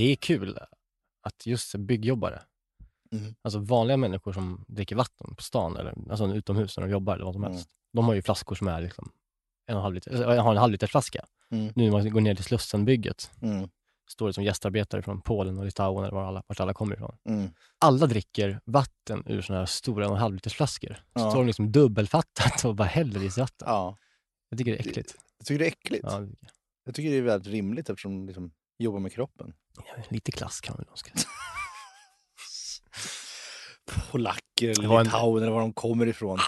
Det är kul att just byggjobbare, Mm. alltså vanliga människor som dricker vatten på stan eller alltså utomhus när de jobbar eller vad som Mm. helst. De har ju flaskor som är liksom en och en halv liter, eller jag har en halv liters flaska. Mm. Nu när man går ner till Slussenbygget Mm. står det som gästarbetare från Polen och Litauen eller var alla, vart alla kommer ifrån. Mm. Alla dricker vatten ur sådana här stora en och en halv liters flaskor. Så Ja. står de liksom dubbelfattat och bara häller i sig vatten. Ja. Jag tycker det är äckligt. Jag tycker det är äckligt. Ja, det tycker jag. Jag tycker det är väldigt rimligt eftersom liksom jobbar med kroppen. Lite klass kan man väl önska. Polacker eller en- Litauen eller var de kommer ifrån.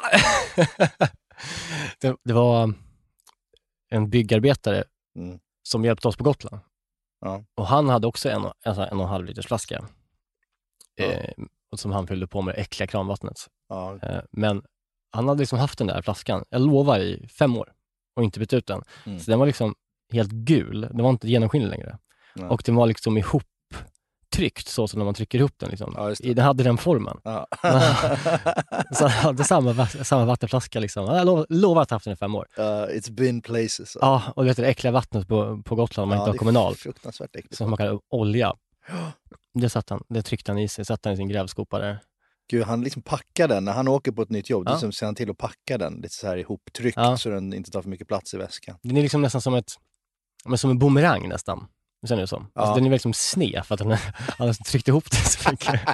det, det var en byggarbetare Mm. som hjälpte oss på Gotland. Ja. Och han hade också en, en, här en och en halv liters flaska. Ja. Eh, och som han fyllde på med det äckliga kranvattnet. Ja. Eh, men han hade liksom haft den där flaskan, jag lovar, i fem år och inte bytt ut den. Mm. Så den var liksom helt gul. Den var inte genomskinlig längre. Nej. Och den var liksom ihoptryckt så som när man trycker ihop den. Liksom. Ja, det. Den hade den formen. Ja. Så han hade samma, samma vattenflaska. Liksom. Jag lovar, lovar att ha haft den i fem år. Uh, it's been places. Ja, och du vet det äckliga vattnet på, på Gotland man Ja, inte har kommunal, Fruktansvärt äckligt. som man kallar olja. Det, satt han, det tryckte han i sig, satte han i sin grävskopa där. Gud, han liksom packar den. När han åker på ett nytt jobb, Ja. liksom ser han till att packa den lite så här ihoptryckt Ja. så den inte tar för mycket plats i väskan. Den är liksom nästan som ett, men som en bumerang nästan. Sen är det som. Alltså, Ja. den är liksom sned för att han, har tryckt ihop det så mycket.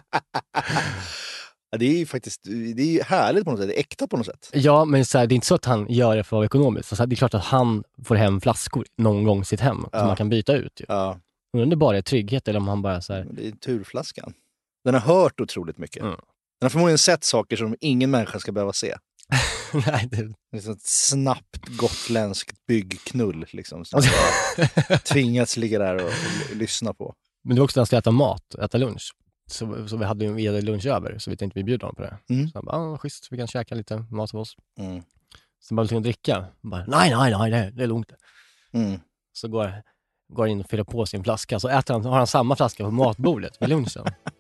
Ja, det är ju faktiskt det är härligt på något sätt. Det är äkta på något sätt. Ja, men så här, det är inte så att han gör det för att vara ekonomiskt. Alltså, det är klart att han får hem flaskor någon gång i sitt hem Ja. som man kan byta ut. Ju. Ja, Undrar om det bara är trygghet eller om han bara så här, det är turflaskan. Den har hört otroligt mycket. Mm. Den har förmodligen sett saker som ingen människa ska behöva se. nej, det, Liksom ett snabbt gotländskt byggknull liksom. Som bara tvingats ligga där och, och lyssna på. Men det var också när han skulle äta mat, äta lunch. Så, så vi hade ju vi hade lunch över, så vi tänkte vi bjuder honom på det. Mm. Så han bara, ah, schysst, vi kan käka lite mat av oss. Mm. Sen bara lite att dricka. Bara, nej, nej, nej, det, det är lugnt. Mm. Så går, går han in och fyller på sin flaska, så äter han, har han samma flaska på matbordet vid lunchen.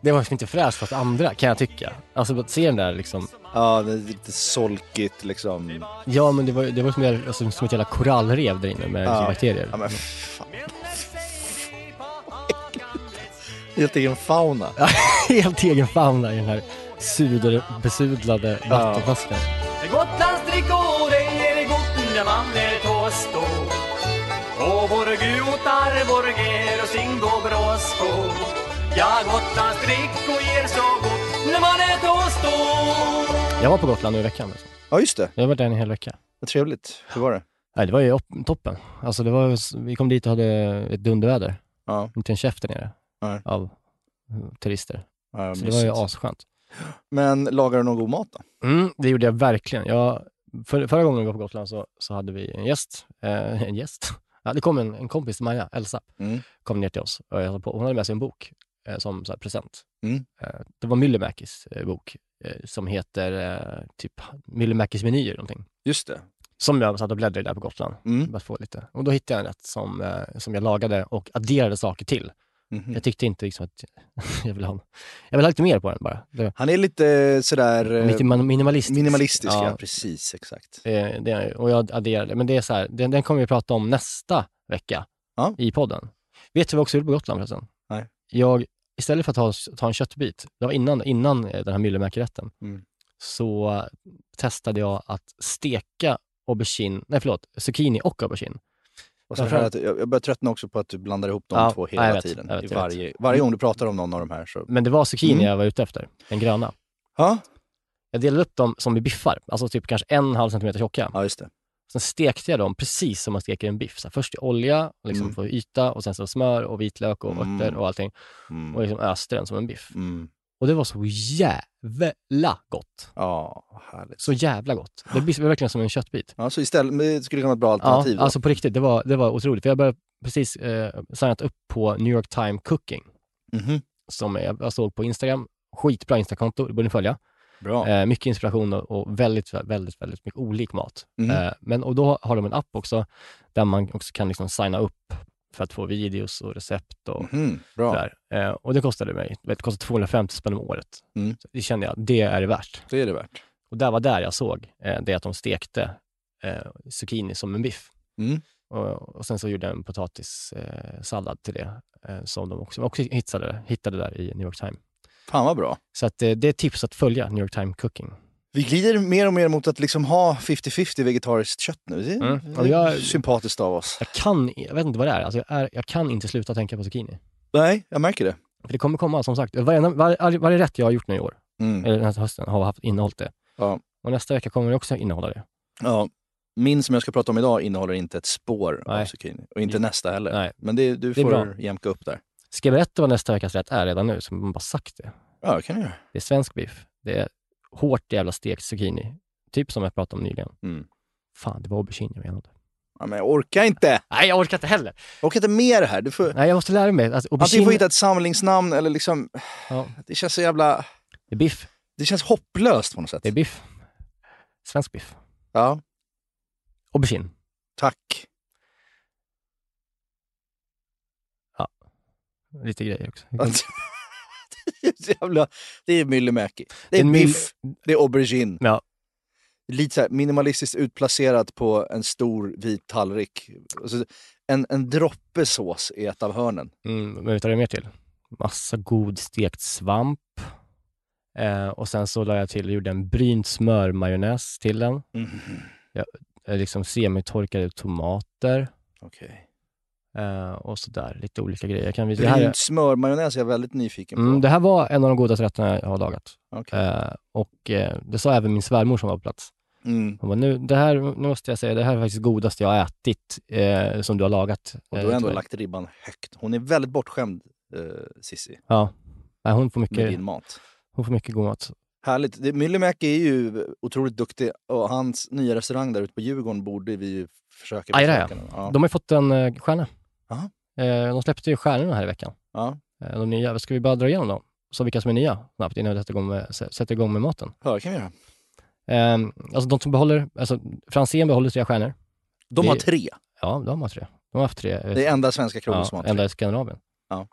Det var liksom inte fräscht oss andra, kan jag tycka. Alltså att se den där liksom, Ja, det är lite solkigt liksom. ja men det var, det var som, ett- alltså, som ett jävla korallrev där inne med Ja. liksom bakterier. Ja, men fan. Helt egen fauna. Helt egen fauna i den här vattenflaskan. Det är gott när man är tåstå. Och vår gutar, vår ger och sin gå bråskå. Ja, Gotlandsdrickor ger så gott när man är tåstå. Jag var på Gotland nu i veckan. Alltså. Ja, just det. Jag har varit där en hel vecka. Vad trevligt. Hur var det? Nej, det var ju op- toppen. Alltså det var, vi kom dit och hade ett dunderväder. Ja, Inte en käft där nere Nej. av eh, turister. ja Så det var ju asskönt. Men lagar du någon god mat då? Mm, det gjorde jag verkligen. Jag, för, förra gången vi var på Gotland så, så hade vi en gäst. Eh, en gäst? Ja, det kom en, en kompis till Maja, Elsa, Mm. kom ner till oss. Och jag på, hon hade med sig en bok eh, som så present. Mm. Eh, det var Myllymäkis eh, bok eh, som heter eh, typ Myllymäkis menyer någonting. Just det. Som jag satt och bläddrade där på Gotland. Mm. Bara få lite. Och då hittade jag en rätt som, eh, som jag lagade och adderade saker till. Mhm. Jag tyckte inte liksom att jag ville ha, jag ville ha lite mer på den bara. Det, Han är lite sådär... eh, lite minimalistisk. minimalistisk, ja. Ja. Precis, exakt. Eh, det, är- och jag adderade, men det är så här, den, den kommer vi prata om nästa vecka Ja. i podden. Vet du vad jag också gjorde på Gotland förresten? Nej. Jag, istället för att ta, ta en köttbit, det var innan, innan eh, den här myllymäkirätten, Mm. så testade jag att steka aubergine, nej förlåt, zucchini och aubergine. Och här att jag jag börjar tröttna också på att du blandar ihop de Ja, två hela vet, tiden. vet, varje, varje gång du pratar om någon av de här så... Men det var zucchini Mm. jag var ute efter, den gröna. Ja, Jag delade upp dem som i biffar, alltså typ kanske en halv centimeter tjocka. Ja, just det. Sen stekte jag dem precis som man steker en biff. Så först i olja, liksom Mm. få yta, och sen så smör och vitlök och Mm. örter och allting. Mm. Och liksom öste den som en biff. Mm. Och det var så jävla gott. Ja, härligt. Så jävla gott. Det blir verkligen som en köttbit. Ja, så istället, det skulle kunna vara ett bra alternativ. Ja, då. alltså på riktigt. Det var, det var otroligt. För jag började precis eh, signat upp på New York Time Cooking, Mhm. som jag, jag såg på Instagram. Skitbra Instakonto, det borde ni följa. Bra. Eh, mycket inspiration och, väldigt, väldigt, väldigt mycket olik mat. Mhm. Eh, men, och då har de en app också, där man också kan liksom signa upp för att få videos och recept och. Bra. sådär. Eh, och det kostade mig, det kostade 250 spänn om året. Mm. Det kände jag, det är det värt. Det är det värt. Och där var där jag såg eh, det att de stekte eh, zucchini som en biff. Mm. Och, och sen så gjorde jag en potatissallad eh, till det, som de också, också hittade, hittade där i New York Times. Fan vad bra. Så att, eh, det är ett tips att följa New York Times Cooking. Vi glider mer och mer mot att liksom ha 50-50 vegetariskt kött nu. Det är, Mm. det jag- sympatiskt av oss. Jag kan, jag vet inte vad det är, alltså jag, är, jag kan inte sluta tänka på zucchini. Nej, jag märker det. För det kommer komma, som sagt, varje, varje, varje rätt jag har gjort nu i år, Mm. eller den här hösten, har haft innehållit det. Ja. Och nästa vecka kommer det också innehålla det. Ja. Min som jag ska prata om idag innehåller inte ett spår av Nej. zucchini. Och inte nästa heller. Nej. Men det, du Det får bra. jämka upp där. Ska jag berätta vad nästa veckas rätt är redan nu, så man bara sagt det. Ja, det kan göra. Det är svensk biff. Det är hårt jävla stekt zucchini. Typ som jag pratade om nyligen. Mm. Fan, det var aubergine jag menade. Ja, men jag orkar inte! Nej, jag orkar inte heller. Jag orkar inte det här. Du får, Nej, jag måste lära mig. Alltså, Antingen aubergine, får hitta ett samlingsnamn eller liksom... ja, Det känns så jävla... det är biff. Det känns hopplöst på något sätt. Det är biff. Svensk biff. Ja, Aubergine. tack. Lite grejer också. jävla... Det är myllymäki. Det är En biff, det är aubergine. Ja. Lite så här minimalistiskt utplacerat på en stor vit tallrik. Alltså, en, en droppe sås i ett av hörnen. Mm, men vet du vad det är mer till? Massa god stekt svamp. Eh, och sen så la jag till, gjorde en brynt smörmajonnäs till den. Eh, liksom semitorkade tomater. Okej. Eh, och sådär, lite olika grejer. Kan visa. Det här, smörmajonnäs är jag väldigt nyfiken på. mm, det här var en av de godaste rätterna jag har lagat. Okej. Eh, och eh, det sa även min svärmor som var på plats. Mm. Hon bara, nu, det här, nu måste jag säga, det här är faktiskt godaste jag har ätit som du har lagat. Och du har ändå till mig." lagt ribban högt. Hon är väldigt bortskämd, Sissi, Ja. Hon, får med mycket, din mat. hon får mycket god mat. Härligt. Myllymäki är ju otroligt duktig och hans nya restaurang där ute på Djurgården borde vi ju försöka besöka. Ja. De har fått en stjärna. Jaha. Eh, de släppte ju stjärnorna här i veckan. Ja. Eh, de nya. Ska vi bara dra igenom dem? Så vilka som är nya snabbt innan vi sätter igång med, sätter igång med maten. Ja, det kan vi göra. Eh, alltså de som behåller, alltså Franzén behåller tre stjärnor. De Det- har tre. Ja, de har tre. De har haft tre. eh, Det är enda svenska krogen ja, som har tre. enda i Skandinavien. Ja.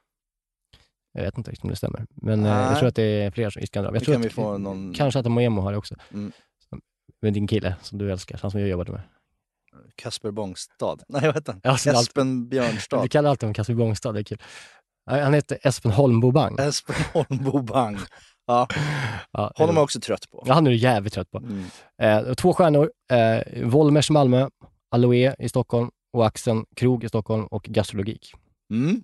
Jag vet inte riktigt om det stämmer. Men Nej. jag tror att det är fler som- i Skandinavien. Jag tror att, någon Kanske att Moemo har det också. Mm. Med din kille som du älskar, han som jag jobbade med. Kasper Bångstad. Nej, vad heter han? Ja, Espen Björnstad. Vi kallar alltid honom Kasper Bångstad, det är kul. Han heter Espen Holmbo Bang. Espen Holmbo Bang. Ja, Ja, honom är jag också trött på. Ja, han är du jävligt trött på. Mm. Eh, två stjärnor. Eh, Volmers Malmö, Aloe i Stockholm och Axen Krog i Stockholm och Gastrologik. Mm.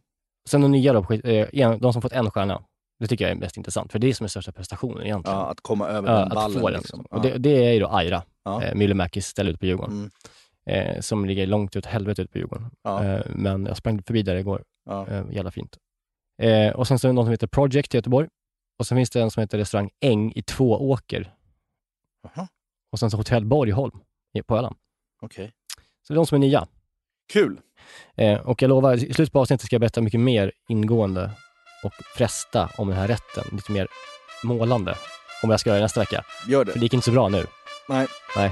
Sen de nya då, eh, de som fått en stjärna. Det tycker jag är mest intressant, för det är som är största prestationen egentligen. Ja, att komma över Ja, den att ballen. få den. liksom. Och det, det är ju då Aira, Ja. eh, Myllymäkis ställe ute på Djurgården, Mm. Eh, som ligger långt ut helvete ut på Djurgården. Ja. Eh, men jag sprang förbi där igår, Ja. eh, jävla fint. Eh, och sen så är det någon som heter Project i Göteborg. Och sen finns det en som heter restaurang Äng i Tvååker. Jaha. Och sen så Hotell Borgholm på Öland. Okej. Så det är de som är nya. Kul. Eh, och jag lovar, i slutet på avsnittet ska jag berätta mycket mer ingående och fresta om den här rätten. Lite mer målande. Om jag ska göra det nästa vecka. Gör För det. det gick inte så bra nu. Nej. Nej.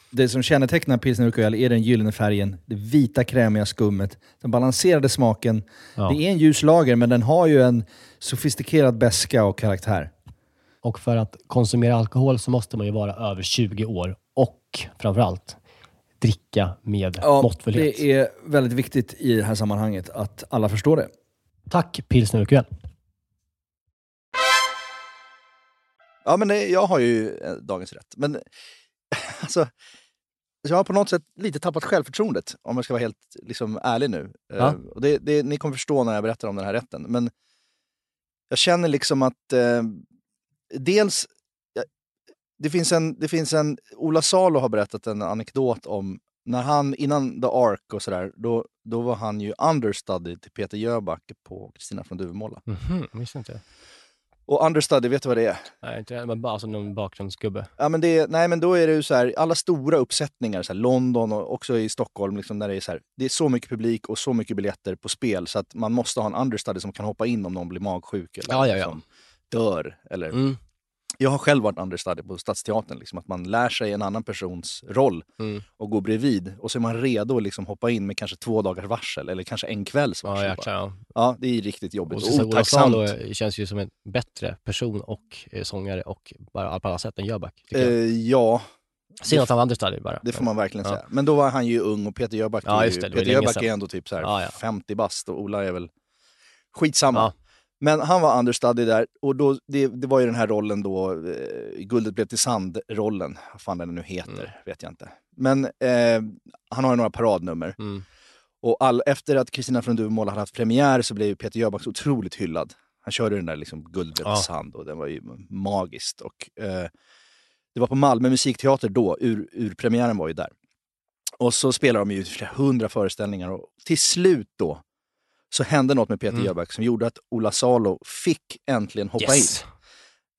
Det som kännetecknar pilsner urquell är den gyllene färgen, det vita krämiga skummet, den balanserade smaken. Ja. Det är en ljus lager, men den har ju en sofistikerad beska och karaktär. Och för att konsumera alkohol så måste man ju vara över 20 år och framförallt dricka med Ja, måttfullhet. det är väldigt viktigt i det här sammanhanget att alla förstår det. Tack pilsner och kväll. Ja, men jag har ju eh, dagens rätt. Men alltså, jag har på något sätt lite tappat självförtroendet, om jag ska vara helt liksom, ärlig nu. Eh, Ja. och det, det, ni kommer förstå när jag berättar om den här rätten. Men jag känner liksom att eh, dels... Det finns, en, det finns en... Ola Salo har berättat en anekdot om när han, innan The Ark och sådär, då, då var han ju understudy till Peter Jöback på Kristina från Duvemåla. Visste inte. Och understudy, vet du vad det är? Nej, inte. Men bara alltså någon bakgrundsgubbe. Ja, men det, nej, men då är det ju så här, alla stora uppsättningar, så här, London och också i Stockholm, liksom, där det är så här, det är så mycket publik och så mycket biljetter på spel så att man måste ha en understudy som kan hoppa in om någon blir magsjuk eller Ja, ja, ja. Liksom, dör. Eller, Mm. Jag har själv varit understudy på Stadsteatern, liksom, att man lär sig en annan persons roll Mm. och går bredvid och så är man redo att liksom hoppa in med kanske två dagars varsel eller kanske en kvälls Ja, varsel. jäklar. bara. Ja. ja, det är riktigt jobbigt. Och Och otacksamt. Salo känns ju som en bättre person och eh, sångare och bara på alla sätt än Jöback. Eh, ja, Synd att han var understudy bara. Det får man verkligen Ja. säga. Men då var han ju ung och Peter Jöback, Ja, ju, det, Peter Jöback sedan. är ändå typ så här Ja, ja. 50 bast och Ola är väl skitsamma. Men han var understudy där och då, det, det var ju den här rollen då, eh, Guldet blev till sand-rollen. Vad fan den nu heter, Mm. vet jag inte. Men eh, han har ju några paradnummer. Mm. Och all, efter att Kristina från Duvemåla hade haft premiär så blev ju Peter Jöback otroligt hyllad. Han körde den där liksom Guldet Ja. till sand och den var ju magiskt. Och, eh, det var på Malmö musikteater då, ur, urpremiären var ju där. Och så spelade de ju flera hundra föreställningar och till slut då så hände något med Peter Mm. Jöback som gjorde att Ola Salo fick äntligen hoppa Yes.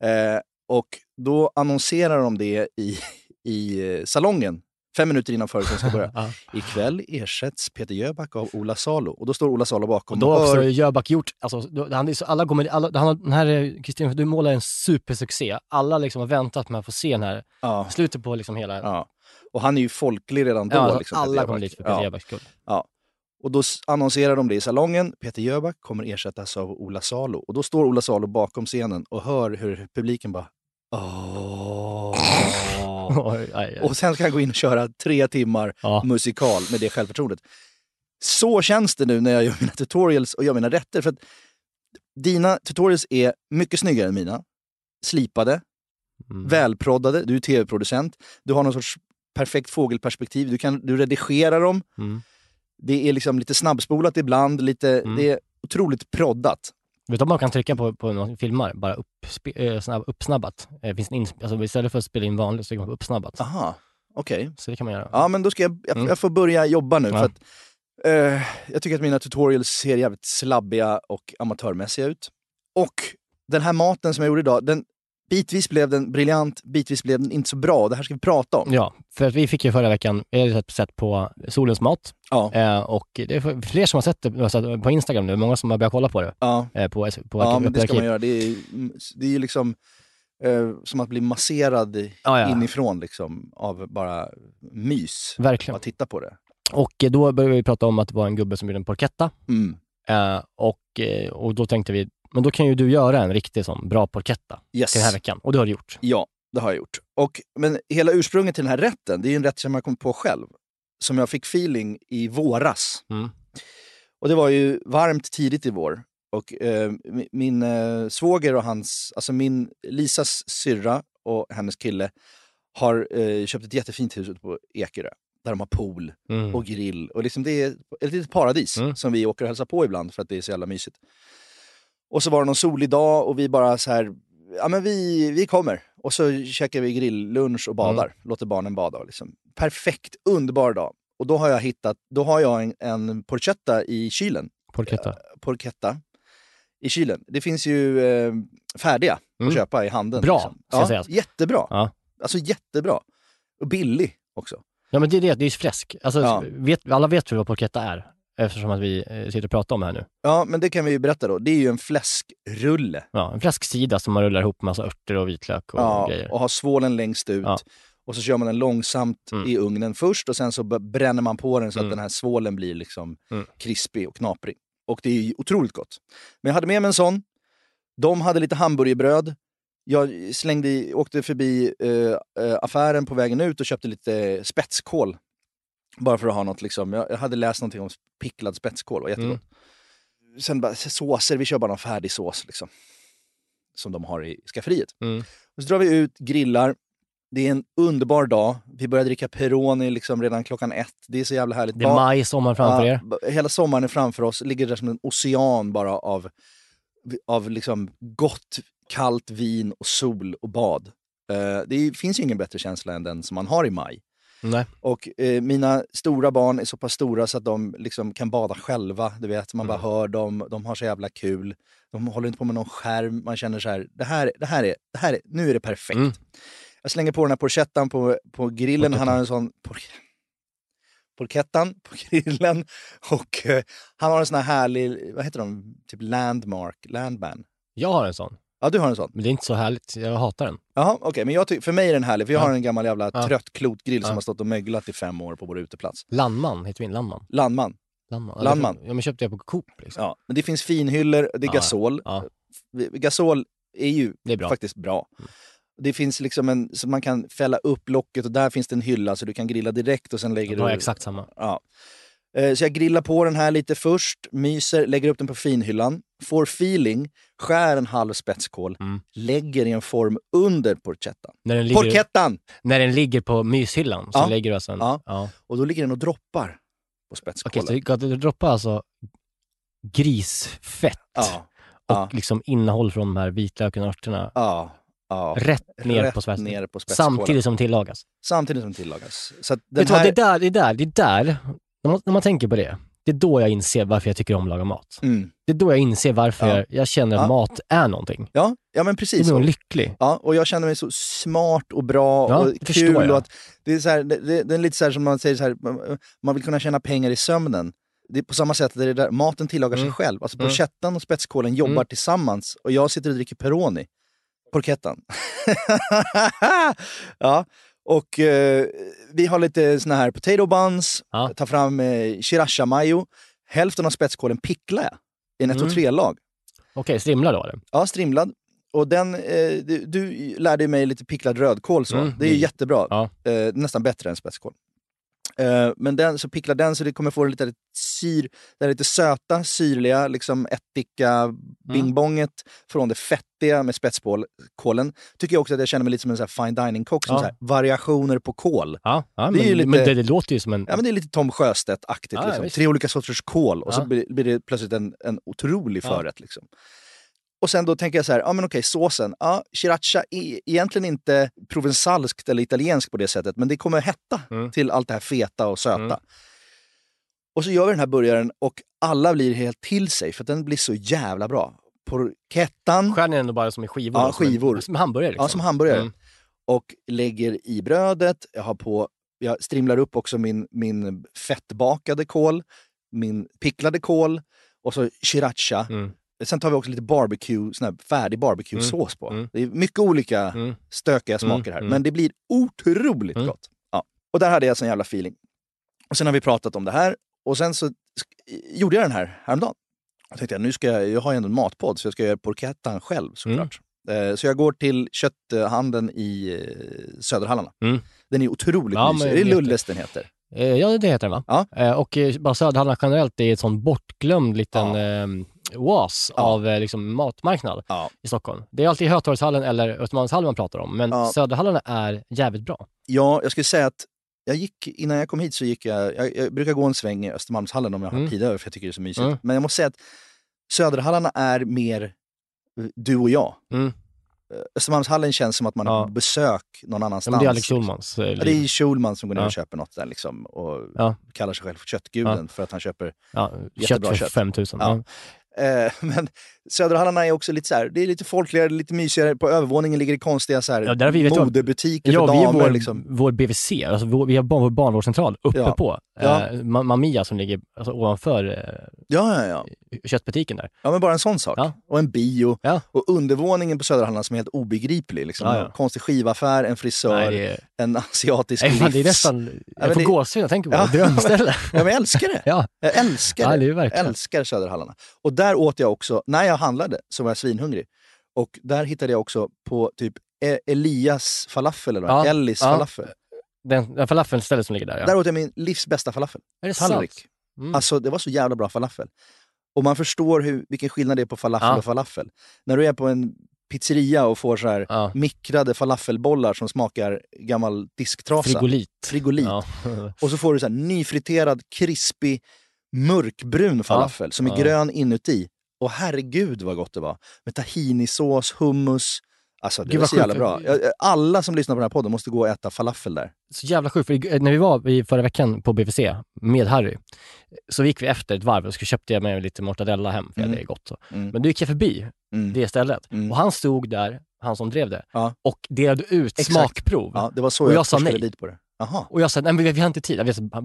in. Eh, och då annonserar de det i, i eh, salongen fem minuter innan föreställningen ska börja. Ja. Ikväll ersätts Peter Jöback av Ola Salo. Och då står Ola Salo bakom. Och då har också Jöback gjort, alltså, då, han så, alla kommer, alla, han, den här eh, Kristina du målar en supersuccé. Alla liksom har väntat med att få se den här, ja, slutet på liksom hela... ja. Och han är ju folklig redan då. Ja, liksom, alla kommer dit för Peter Ja. Jöbacks skull. Och då annonserar de det i salongen. Peter Jöback kommer ersättas av Ola Salo. Och då står Ola Salo bakom scenen och hör hur publiken bara Åh. Oj, aj, aj. Och sen ska han gå in och köra tre timmar Ja. musikal med det självförtroendet. Så känns det nu när jag gör mina tutorials och gör mina rätter. För att dina tutorials är mycket snyggare än mina. Slipade, Mm. välproddade. Du är tv-producent. Du har någon sorts perfekt fågelperspektiv. Du, kan, du redigerar dem. Mm. Det är liksom lite snabbspolat ibland. Lite, Mm. Det är otroligt proddat. Vet du om man kan trycka på, på någon filmar, bara uppspe, eh, snabb, uppsnabbat? Eh, finns in, alltså, istället för att spela in vanligt så trycker man på uppsnabbat. Aha, okej. Så det kan man göra. Ja, men då ska jag, jag, Mm. jag får börja jobba nu. Ja. För att, eh, jag tycker att mina tutorials ser jävligt slabbiga och amatörmässiga ut. Och den här maten som jag gjorde idag, den, bitvis blev den briljant, bitvis blev den inte så bra. Det här ska vi prata om. Ja, för att vi fick ju förra veckan, vi hade sett- på Solens mat Ja. eh, och det är fler som har sett det alltså, på Instagram nu, många som har börjat kolla på det. Ja, Eh, på, på ja men det ska man göra. Det är, det är ju liksom eh, som att bli masserad Ja, ja. inifrån liksom, av bara mys. Verkligen. Att titta på det. Och då började vi prata om att det var en gubbe som gjorde en porchetta. Mm. Eh, och, eh, och då tänkte vi, men då kan ju du göra en riktig sån bra porchetta Yes. till den här veckan. Och det har du gjort. Ja, det har jag gjort. Och, men hela ursprunget till den här rätten, det är ju en rätt som jag kom på själv. Som jag fick feeling i våras. Mm. Och det var ju varmt tidigt i vår. Och eh, mi- min eh, svåger och hans, alltså min Lisas syrra och hennes kille har eh, köpt ett jättefint hus ute på Ekerö. Där de har pool Mm. och grill. Och liksom det är ett litet paradis Mm. som vi åker och hälsar på ibland för att det är så jävla mysigt. Och så var det någon solig dag och vi bara så här, ja men vi, vi kommer. Och så käkar vi grilllunch och badar, Mm. låter barnen bada. Liksom. Perfekt, underbar dag. Och då har jag hittat, då har jag en, en porchetta i kylen. Porchetta. Porchetta i kylen. Det finns ju eh, färdiga Mm. att köpa i handeln. Bra, liksom. ska ja, sägas. Jättebra. Ja. Alltså jättebra. Och billig också. Ja men det är det, det är ju fläsk. Alltså, Ja. vet, alla vet väl vad porchetta är? Eftersom att vi eh, sitter och pratar om det här nu. Ja, men det kan vi ju berätta då. Det är ju en fläskrulle. Ja, en fläsksida som man rullar ihop massa örter och vitlök och Ja, grejer. och har svålen längst ut. Ja. Och så kör man den långsamt Mm. i ugnen först och sen så bränner man på den så att Mm. den här svålen blir liksom Mm. krispig och knaprig. Och det är ju otroligt gott. Men jag hade med mig en sån. De hade lite hamburgerbröd. Jag slängde i, åkte förbi eh, eh, affären på vägen ut och köpte lite spetskål. Bara för att ha något liksom. Jag, hade läst någonting om picklad spetskål och jättegott. Sen bara såser, vi kör bara någon färdig sås liksom. Som de har i skafferiet. Mm. Och så drar vi ut, grillar. Det är en underbar dag. Vi börjar dricka Peroni liksom redan klockan ett. Det är så jävla härligt. Det är maj, sommar framför er. Hela sommaren är framför oss. Ligger där som en ocean bara av, av liksom gott, kallt vin och sol och bad. Eh, det finns ju ingen bättre känsla än den som man har i maj. Nej. Och eh, mina stora barn är så pass stora så att de liksom kan bada själva. Du vet, man bara Mm. hör dem, de har så jävla kul. De håller inte på med någon skärm. Man känner så här, det här, det här, är, det här är, nu är det perfekt. Mm. Jag slänger på den här porchettan på, på grillen. Han har en sån... Por, porchettan på grillen. Och eh, han har en sån här härlig, vad heter de? Typ landmark, landman. Jag har en sån, Ja, du har en sån. men det är inte så härligt. Jag hatar den. Jaha, okej. men jag ty- för mig är den härlig, för jag Ja. har en gammal jävla Ja. trött klotgrill som Ja. har stått och möglat i fem år på vår uteplats. Landman, heter min Landman. Landman. Landman. Landman. Ja, men köpte jag på Coop. Liksom. Ja, men det finns finhyllor, det är gasol. Gasol är ju det är bra. Mm. faktiskt bra. Det finns liksom en, så man kan fälla upp locket och där finns det en hylla så du kan grilla direkt och sen lägger Då har du... jag exakt samma. Ja. Eh, Så jag grillar på den här lite först, myser, lägger upp den på finhyllan, får feeling, skär en halv spetskål, Mm. lägger i en form under porchettan. När den ligger, Porchettan! när den ligger på myshyllan så Ja. lägger du alltså en... Ja. ja. Och då ligger den och droppar på Okej, spetskålen. så du droppar alltså grisfett Ja, och liksom innehåll från de här vitlöken och örterna ja, ja. rätt ner Rätt på spetskålen. Samtidigt som tillagas. Samtidigt som tillagas. Så den du vad, här... det är där, det är där, det är där, när man, när man tänker på det, det är då jag inser varför jag tycker om att laga mat. Mm. Det är då jag inser varför Ja. jag, jag känner att Ja. mat är någonting. Ja, ja, men Jag precis. blir så. nog lycklig. Ja, och jag känner mig så smart och bra Ja, och kul. jag. Och att det, är så här, det, det, det är lite så här som man säger, så här, man- vill kunna tjäna pengar i sömnen. Det är på samma sätt, det är där, maten tillagar sig Mm. själv. Alltså Mm. porchettan och spetskålen jobbar Mm. tillsammans och jag sitter och dricker Peroni. Porchettan. ja, och eh, vi har lite såna här potato buns, Ja. tar fram eh, sriracha mayo. Hälften av spetskålen picklar jag i en 1 Mm. 3-lag. Okej, strimlar då eller? Ja, strimlad. Och den, eh, du, du lärde mig lite picklad rödkål så. Mm, det är ju jättebra. Ja. Eh, nästan bättre än spetskål. Eh, men den, så pickla den så det kommer få lite syr, det lite söta, syrliga, liksom ättika Mm. bingbonget från det fettiga med spetskålen. Tycker jag också att jag känner mig lite som en här fine dining-kock, Ja. så variationer på kål. Ja, ja Det är men, ju lite- men det, det låter ju som en... Ja, men det är lite Tom Sjöstedt-aktigt. Liksom. Tre olika sorters kål och så blir, blir det plötsligt en, en otrolig förrätt. Liksom. Och sen då tänker jag så här, ja men okej, såsen. Ja, sriracha är egentligen inte provensalskt eller italienskt på det sättet, men det kommer hetta Mm. till allt det här feta och söta. Mm. Och så gör vi den här burgaren och alla blir helt till sig för den blir så jävla bra. Porchettan, Skär ni ändå bara som i skivor? Ja, då, som skivor. Som hamburgare liksom? ja som hamburgare. Mm. Och lägger i brödet. Jag har på, jag strimlar upp också min, min fettbakade kål, min picklade kål och så sriracha. Mm. Sen tar vi också lite barbecue, sån här färdig barbecue-sås på. Mm. Det är mycket olika Mm. stökiga Mm, smaker här, mm. men det blir otroligt Mm. gott. Ja. Och där hade jag sån jävla feeling. Och sen har vi pratat om det här och sen så gjorde jag den här häromdagen. Jag tänkte jag, nu ska jag, jag har ju ändå en matpodd så jag ska göra porchettan själv såklart. Eh, Så jag går till kötthandeln i eh, Söderhallarna. Mm. Den är otroligt Ja, mysig. Är det Lulles den heter? Eh, Ja, det heter den va? Ja. Och bara Söderhallarna generellt är ett sån bortglömd liten Ja oas ja. av eh, liksom, matmarknad ja. i Stockholm. Det är alltid Hötorgshallen eller Östermalmshallen man pratar om, men ja. Söderhallarna är jävligt bra. Ja, jag skulle säga att jag gick, innan jag kom hit så gick jag, jag, jag brukar gå en sväng i Östermalmshallen om jag har mm. tid över, för jag tycker det är så mysigt. Mm. Men jag måste säga att Söderhallarna är mer eh, du och jag. Mm. Eh, Östermalmshallen känns som att man ja. har besök någon annanstans. Liksom. Ja, det är Alex Schulmans. Liksom. Ja, det är Schulman som går ner och köper något där liksom och kallar sig själv för köttguden för att han köper jättebra kött. För kött. 5 000. Eh, men Söderhallarna är också lite så här, det är lite folkligare, lite mysigare. På övervåningen ligger det konstiga så här, Ja, där vi- vet modebutiker Ja, för damer. vår, liksom. vår BVC, alltså vår, vi har vår barnvårdscentral uppe Ja. på. Ja. Eh, Ma- Mamia som ligger alltså, ovanför eh, Ja, ja, ja. köttbutiken där. Ja, men bara en sån sak. Ja. Och en bio. Ja. Och undervåningen på Söderhallarna som är helt obegriplig. Liksom. Ja, ja. En konstig skivaffär, en frisör, Nej, det en asiatisk nej, fan, det är nästan, jag får det- gåshud när jag tänker på Ja, det. Drömställe. Ja, men jag älskar det. ja. Jag älskar ja, det. det Jag verkligen. älskar Söderhallarna. Och där åt jag också, när jag handlade så var jag svinhungrig. Och där hittade jag också på typ E- Elias falafel, eller vad? Ja, Ellis ja. falafel. Den, den falafelstället som ligger där ja. Där åt jag min livs bästa falafel. är det sant? Tallrik. Mm. Alltså det var så jävla bra falafel. Och man förstår hur, vilken skillnad det är på falafel Ja. och falafel. När du är på en pizzeria och får så här Ja. mikrade falafelbollar som smakar gammal disktrasa. Frigolit. Frigolit. Ja. Och så får du så här nyfriterad, krispig, mörkbrun falafel som är grön inuti. Och herregud vad gott det var. Med tahinisås, hummus. Alltså det Gud, var så jävla bra. Alla som lyssnar på den här podden måste gå och äta falafel där. Så jävla sjukt, för i- när vi var i förra veckan på BVC med Harry, så gick vi efter ett varv och så köpte jag med lite mortadella hem, för Mm. det är gott. Så. Mm. Men då gick jag förbi Mm. det stället Mm. och han stod där, han som drev det, Ja. och delade ut Exakt. smakprov. Ja, det var så Och jag, jag sa nej. dit på det. Jaha. Och jag sa, nej men vi, har inte tid,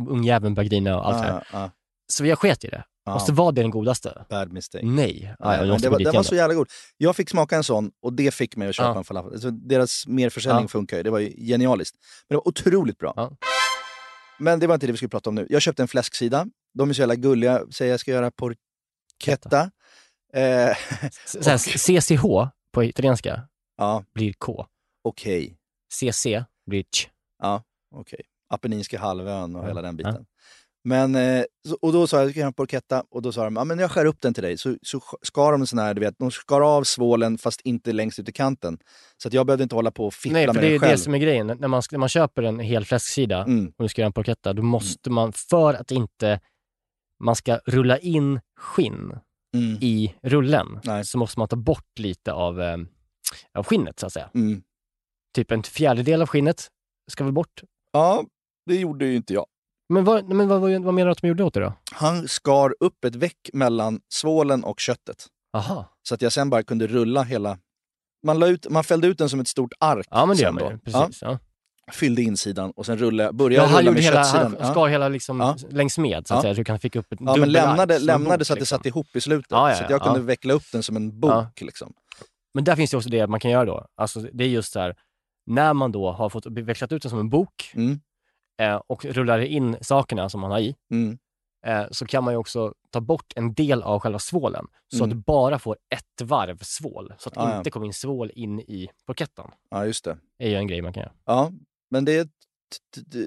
ungjäveln började grina och allt det Ja, här. ja, Så jag sket i det. ja. Och så var det den godaste. Bad mistake. Nej. Ja, Nej, jag det var, den var så jävla god. Jag fick smaka en sån och det fick mig att köpa Ja. en falafel. Alltså, deras merförsäljning Ja. funkar ju. Det var ju genialiskt. Men det var otroligt bra. Ja. Men det var inte det vi skulle prata om nu. Jag köpte en fläsksida. De är så jävla gulliga. Säger jag ska göra porchetta. Eh, här, CCH på italienska ja, blir K. okej. CC blir ch. Okej. Apenninska halvön och Ja, hela den ja. biten. Men, eh, och då sa jag, jag ska göra en porchetta. Och då sa de, ja men jag skär upp den till dig. Så, så skar de en sån här, du vet, de skar av svålen fast inte längst ut i kanten. Så att jag behövde inte hålla på och fippla Nej, för med det är den själv. det som är grejen. När man, när man köper en hel fläsksida Mm. och du ska göra en porchetta, då måste man, för att inte man ska rulla in skinn Mm. i rullen, Nej. så måste man ta bort lite av, eh, av skinnet så att säga. Mm. Typ en fjärdedel av skinnet ska väl bort. Ja, det gjorde ju inte jag. Men vad, men vad, vad, vad menar du att de gjorde åt det då? Han skar upp ett väck mellan svålen och köttet. Aha. Så att jag sen bara kunde rulla hela... Man, la ut, man fällde ut den som ett stort ark. Ja, men det gör man ju. Precis. Ja. Ja, fyllde insidan och sen rullade, Ja, började jag han rulla med hela, köttsidan. han ja. skar hela liksom Ja. längs med så att Ja. säga, så kan fick upp ett Ja, men lämnade, en lämnade bok, så att det liksom. satt ihop i slutet. Ja, ja, så att jag kunde ja. veckla upp den som en bok. Ja. Liksom. Men där finns det också det man kan göra då. Alltså det är just så här, när man då har fått vecklat ut den som en bok Mm. Eh, och rullar in sakerna som man har i, Mm. eh, så kan man ju också ta bort en del av själva svålen. Så Mm. att du bara får ett varv svål. Så att det Ah, ja. inte kommer in svål in i porketten. Ja, just det. Det är ju en grej man kan göra. Ja, men det,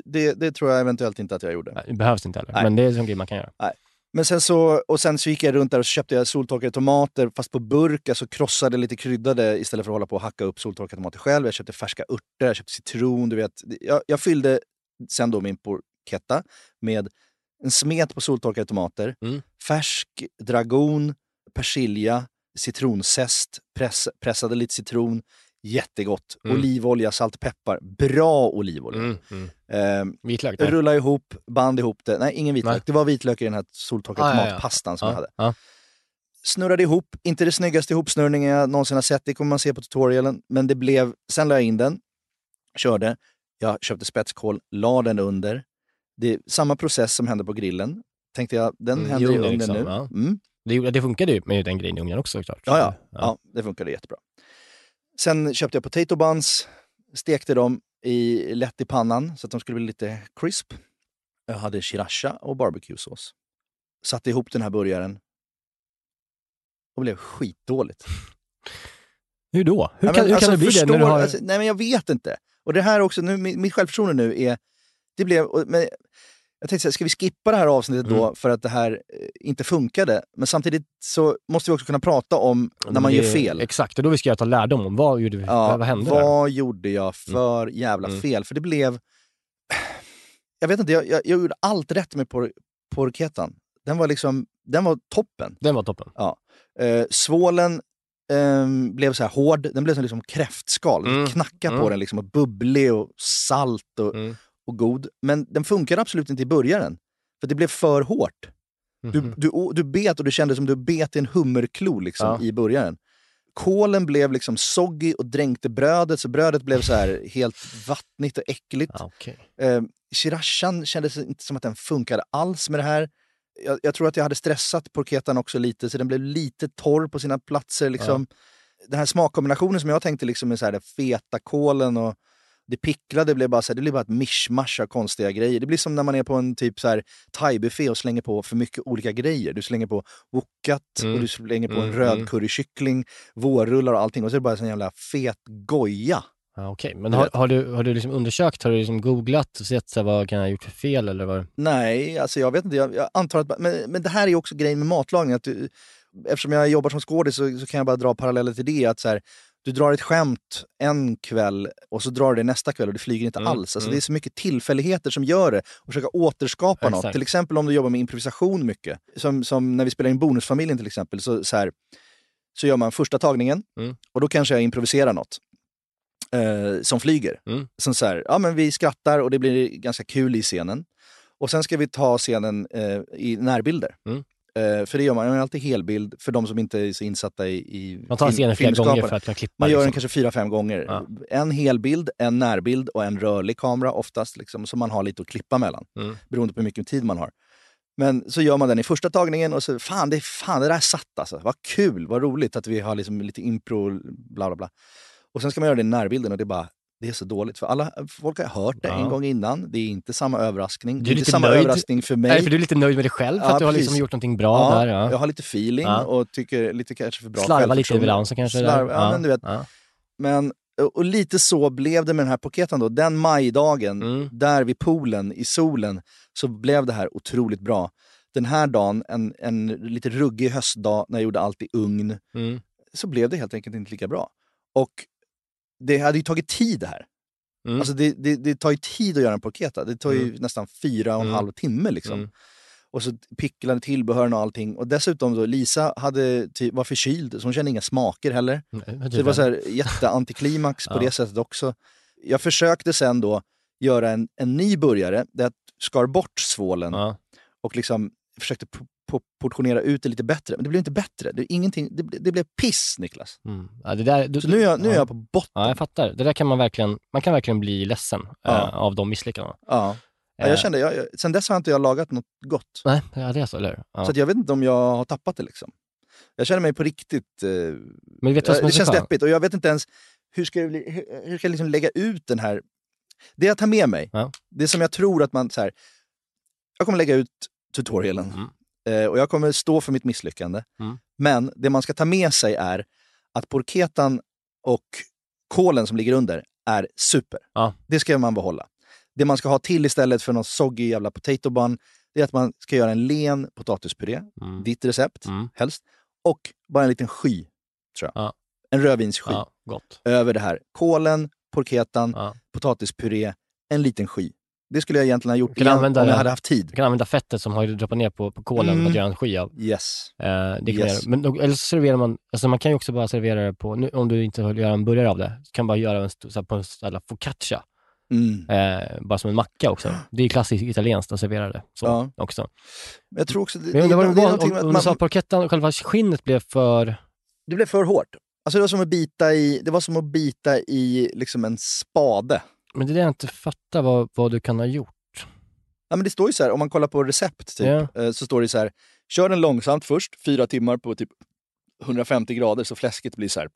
det, det, tror jag eventuellt inte att jag gjorde. Nej, Det behövs inte heller, Nej. men det är en grej man kan göra. Men sen så, och sen så gick jag runt där och köpte jag soltorkade tomater, fast på burk, alltså krossade lite kryddade istället för att hålla på och hacka upp soltorkade tomater själv. Jag köpte färska örter, jag köpte citron, du vet. Jag, jag fyllde sen då min porchetta med en smet på soltorkade tomater, Mm. färsk dragon, persilja, citronzest, press, pressade lite citron, jättegott. Mm. Olivolja, salt, peppar. Bra olivolja. Mm. Mm. Ehm, Vitlök där. Rulla ihop, band ihop det. Nej, ingen vitlök. Nej. Det var vitlök i den här soltorkade Ah, ja, ja. tomatpastan som jag Ja, hade. ja. Snurrade ihop, inte det snyggaste ihopsnurrningen jag någonsin har sett, det kommer man se på tutorialen. Men det blev, sen la jag in den, körde, jag köpte spetskål, la den under. Det är samma process som hände på grillen. Tänkte jag, den Mm, händer i ugnen ugnen liksom, nu. ja. Mm. Det, det funkade ju med den grejen i ugnen också såklart. Ja, ja, ja. det funkade jättebra. Sen köpte jag potato buns, stekte dem i, lätt i pannan så att de skulle bli lite crisp. Jag hade sriracha och barbecuesås. Satte ihop den här burgaren och blev skitdåligt. Hur då? Hur Ja, kan, men hur alltså, kan det bli det när du förstår- har... alltså, nej, men jag vet inte. Och det här också, nu, mitt självförtroende nu är... Det blev, men jag tänkte så här, ska vi skippa det här avsnittet då Mm. för att det här eh, inte funkade? Men samtidigt så måste vi också kunna prata om när man Det- gör fel. Exakt, och då ska jag ta lärdom om vad, gjorde vi, Ja, vad, vad hände där? vad gjorde jag för jävla Mm. fel? För det blev... Jag vet inte, jag, jag, jag gjorde allt rätt med por, porkettan. Den var liksom, den var toppen. Den var toppen. Eh, svålen ehm, blev så här hård, den blev som liksom kräftskal. Mm, Knacka på mm. den liksom, och bubblig och salt och, Mm. och god. Men den funkade absolut inte i början. För det blev för hårt. Du, Mhm. du, du bet och det kändes som du bet i en hummerklo liksom, Ja. i början. Kålen blev liksom soggy och dränkte brödet, så brödet blev så här helt vattnigt och äckligt. Ja, okej. Eh, Srirachan kändes inte som att den funkade alls med det här. Jag, jag tror att jag hade stressat porketan också lite, så den blev lite torr på sina platser. Liksom. Den här smakkombinationen som jag tänkte liksom med så här, det feta kålen och det picklade blev bara, så här, det blev bara ett mischmasch av konstiga grejer. Det blir som när man är på en typ thai-buffé och slänger på för mycket olika grejer. Du slänger på wokat Mm. och du slänger på en Mm, röd mm. currykyckling, vårrullar och allting. Och så är det bara en jävla fet goja. Ja, Okej, men Du har, har du, har du liksom undersökt, har du liksom googlat och sett så här, vad kan jag ha gjort för fel eller vad? Nej, alltså jag vet inte. Jag, jag antar att, men, men det här är också grejen med matlagning. Att du, eftersom jag jobbar som skådis så, så kan jag bara dra paralleller till det. Att så här, du drar ett skämt en kväll och så drar du det nästa kväll och det flyger inte Mm, alls. Alltså mm. Det är så mycket tillfälligheter som gör det och försöka återskapa något. Exakt. Till exempel om du jobbar med improvisation mycket. Som, som när vi spelar in Bonusfamiljen till exempel. Så, så, här, så gör man första tagningen Mm. och då kanske jag improviserar något. Eh, som flyger. Mm. Som så här, ja men vi skrattar och det blir ganska kul i scenen. Och sen ska vi ta scenen eh, i närbilder. Mm. Eh, för det gör man, man gör alltid helbild för de som inte är så insatta i, i Man tar scenen flera gånger för att kunna klippa. Man gör den liksom. kanske fyra, fem gånger. Ja. En helbild, en närbild och en rörlig kamera oftast. Liksom, så man har lite att klippa mellan. Mm. Beroende på hur mycket tid man har. Men så gör man den i första tagningen och så, fan det, fan, det där satt alltså. Vad kul, vad roligt att vi har liksom lite impro, bla bla bla. Och sen ska man göra det i närbilden och det är bara, det är så dåligt. För alla, folk har hört det Ja. en gång innan. Det är inte samma överraskning. Du Det är är inte samma nöjd. överraskning för mig. Nej, för du är lite nöjd med dig själv för Ja, att du har precis. liksom gjort någonting bra där. Ja. Jag har lite feeling Ja. och tycker lite kanske för bra Slarva lite balansen kanske. Slarva, ja, men du vet. Ja. Men, och lite så blev det med den här paketen då. Den majdagen, Mm. där vid poolen, i solen, så blev det här otroligt bra. Den här dagen, en, en lite ruggig höstdag när jag gjorde allt i ugn, Mm. så blev det helt enkelt inte lika bra. Och det hade ju tagit tid det här. Mm. Alltså det, det, det tar ju tid att göra en paketa. Det tar ju Mm. nästan fyra och en Mm. halv timme liksom. Mm. Och så picklade tillbehören och allting. Och dessutom då, Lisa hade, ty- var förkyld, så hon kände inga smaker heller. Mm. Så det var så här jätteantiklimax på Ja. det sättet också. Jag försökte sen då göra en, en ny burgare där jag skar bort svålen Ja. och liksom försökte portionera ut det lite bättre. Men det blev inte bättre. Det, ingenting, det, det blev piss, Niklas. Mm. Ja, det där, du, Så nu är jag, nu är ja. jag på botten. Ja, jag fattar. Det där kan man verkligen, man kan verkligen bli ledsen Ja. eh, av de misslyckandena. Ja. Ja, Eh. jag kände, jag, jag, sen dess har inte jag lagat något gott. Nej, ja, det är så, eller hur? ja. Så jag vet inte om jag har tappat det. Liksom. Jag känner mig på riktigt... Eh, Men vet är det känns deppigt och jag vet inte ens hur ska jag, hur, hur ska jag liksom lägga ut den här... Det jag tar med mig, det som jag tror att man... Så här, jag kommer lägga ut tutorialen Mm. Eh, och jag kommer stå för mitt misslyckande. Mm. Men det man ska ta med sig är att porketan och kålen som ligger under är super. Ja. Det ska man behålla. Det man ska ha till istället för någon soggy jävla potato bun, det är att man ska göra en len potatispuré, Mm. ditt recept Mm. helst, och bara en liten sky, tror jag. Ja. En rödvinssky Ja, gott. över det här. Kålen, porketan, Ja. potatispuré, en liten sky. Det skulle jag egentligen ha gjort igen om använda jag det. hade haft tid. Du kan använda fettet som har droppat ner på, på kolen Mm. för att göra en sky av. Yes. Eh, det kan Yes. man. Men, då- eller så serverar man, alltså man kan ju också bara servera det på, nu, om du inte vill göra en burgare av det, så kan man bara göra en, så här, på en jävla focaccia. Mm. Eh, bara som en macka också. Det är klassiskt italienskt att servera det så Ja. också. Jag tror också... Det, Men jag undrar vad det det var, om, om att du sa man, att parkettan, själva skinnet blev för... det blev för hårt. Alltså det var som att bita i, det var som att bita i liksom en spade. Men det är det jag inte fattar vad, vad du kan ha gjort. Ja, men det står ju så här, om man kollar på recept, typ, eh, så står det så här, kör den långsamt först, fyra timmar på typ 150 grader så fläsket blir så här,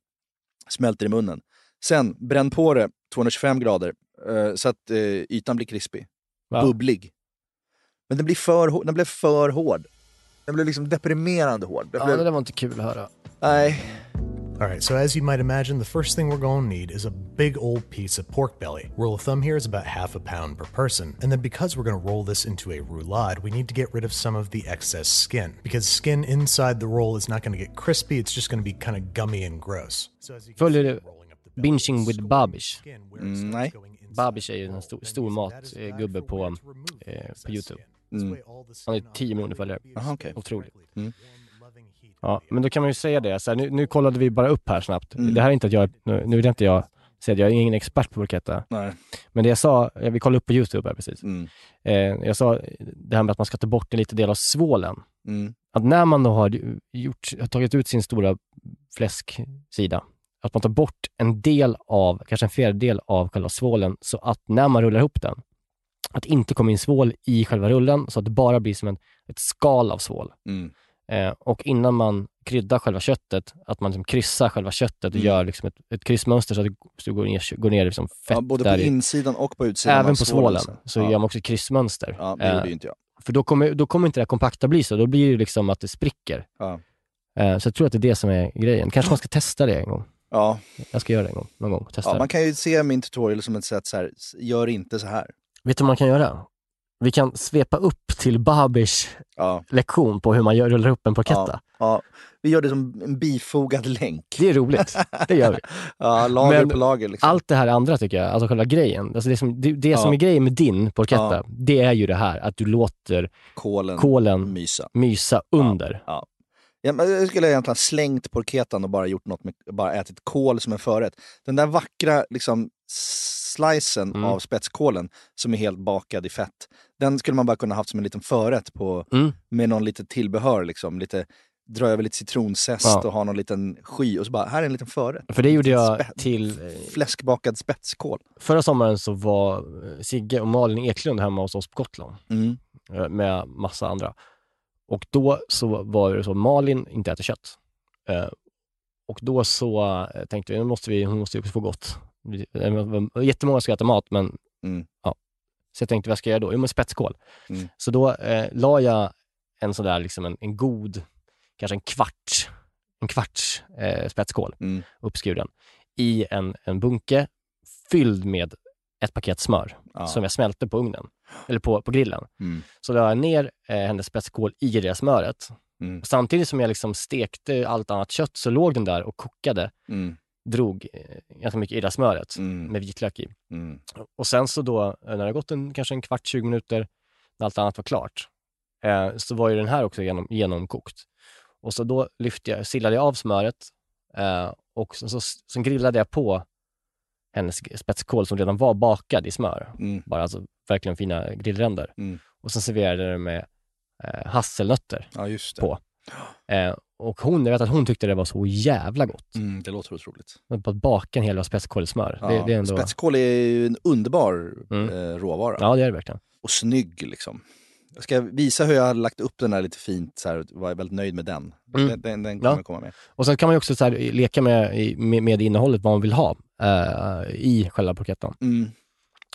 smälter i munnen. Sen bränn på det 225 grader eh, så att eh, ytan blir krispig, Va? bubblig. Men den, blir för, den blev för hård. Den blev liksom deprimerande hård. Den Ja, blev, det där var inte kul att höra. nej, All right, so as you might imagine, the first thing we're going to need is a big old piece of pork belly. Rule of thumb here is about half a pound per person. And then because we're going to roll this into a roulade, we need to get rid of some of the excess skin. Because skin inside the roll is not going to get crispy, it's just going to be kind of gummy and gross. So as you can see, du rolling up the Binging with storing Babish? skin where Mm, it starts nej. going Babish the är ju en roll. stor, stor you see that is mat, eh, bad gubbe på, women to remove eh, på YouTube. skin. Mm. way all the Han har 10 on miljoner the följare. belly Aha, okej. directly Otroligt. Mm. Ja, men då kan man ju säga det. Så här, nu, nu kollade vi bara upp här snabbt. Mm. Det här är inte att jag, nu, nu vill inte jag säga att jag är ingen expert på burketta. nej. Men det jag sa, vi kollade upp på YouTube här precis. Mm, Eh, jag sa det här med att man ska ta bort en liten del av svålen. mm, Att när man då har, gjort, har tagit ut sin stora fläsksida, att man tar bort en del av, kanske en fjärdedel av själva svålen, så att när man rullar ihop den, att inte kommer in svål i själva rullen, så att det bara blir som en, ett skal av svål. mm. Eh, och innan man kryddar själva köttet, att man liksom kryssar själva köttet och Mm. gör liksom ett, ett kryssmönster så att det så det går ner, går ner liksom fett Ja, både på insidan och på utsidan Även på svålen så ja. gör man också ett kryssmönster. Ja, det Eh, gjorde ju inte jag. för då kommer, då kommer inte det här kompakta bli så, då blir det liksom att det spricker. Ja. Eh, så jag tror att det är det som är grejen. Kanske man ska testa det en gång. Ja. Jag ska göra det en gång, någon gång. Testa ja, man kan ju se min tutorial som ett sätt så här, gör inte så här. Vet du vad man kan göra? Vi kan svepa upp till Babis Ja, lektion på hur man gör, rullar upp en parketta. ja, ja. Vi gör det som en bifogad länk. Det är roligt. Det gör vi. Ja, lager Men på lager. Liksom. Allt det här andra tycker jag, alltså själva grejen. Alltså det som, det, det som Ja. är grejen med din porchetta, det är ju det här att du låter Kolen, kolen mysa. mysa under. Ja. Jag skulle egentligen ha slängt porketan och bara gjort något med, bara ätit kål som en förrätt. Den där vackra liksom slicen Mm. av spetskålen som är helt bakad i fett. Den skulle man bara kunna haft som en liten förrätt på, Mm. med någon lite tillbehör liksom. Lite, dra över lite citronzest Ja. och ha någon liten sky och så bara, här är en liten förrätt. För det gjorde jag Spä- till... eh, Fläskbakad spetskål. Förra sommaren så var eh, Sigge och Malin Eklund hemma hos oss på Gotland Mm. eh, med massa andra. Och då så var det så, Malin inte äter kött. Och då så tänkte vi, nu måste vi, hon måste ju få gott. Jättemånga ska äta mat, men Mm. ja. Så jag tänkte, vad ska jag göra då? Jo, men spetskål. Mm. Så då eh, la jag en sån där, liksom en, en god, kanske en kvart, en kvarts eh, spetskål Mm. uppskuren i en, en bunke fylld med ett paket smör Ja. som jag smälte på ugnen, eller på, på grillen. Mm. Så la jag ner eh, hennes spetskål i det smöret. Mm. Samtidigt som jag liksom stekte allt annat kött så låg den där och kokade, Mm. Drog eh, ganska mycket i det smöret Mm. med vitlök i. Mm. Och sen så då, eh, när det har gått en, kanske en kvart, 20 minuter, när allt annat var klart, eh, så var ju den här också genom, genomkokt. Och så då lyfte jag, sillade jag av smöret eh, och så, så, så grillade jag på hennes spetskål som redan var bakad i smör. Mm. Bara alltså verkligen fina grillränder. Mm. Och sen serverade jag det med eh, hasselnötter Ja, på. Eh, och hon, jag vet att hon tyckte det var så jävla gott. Mm, det låter otroligt. Bara baka en hel spetskål i smör. Ja. Det, det är ändå... Spetskål är ju en underbar Mm. eh, råvara. Ja, det är det verkligen. Och snygg liksom. Jag ska visa hur jag har lagt upp den här lite fint, så här, var väldigt nöjd med den. Mm. Den, den, den kommer Ja. komma med. Och sen kan man ju också så här, leka med, med, med innehållet, vad man vill ha eh, i själva parkettan. Mm.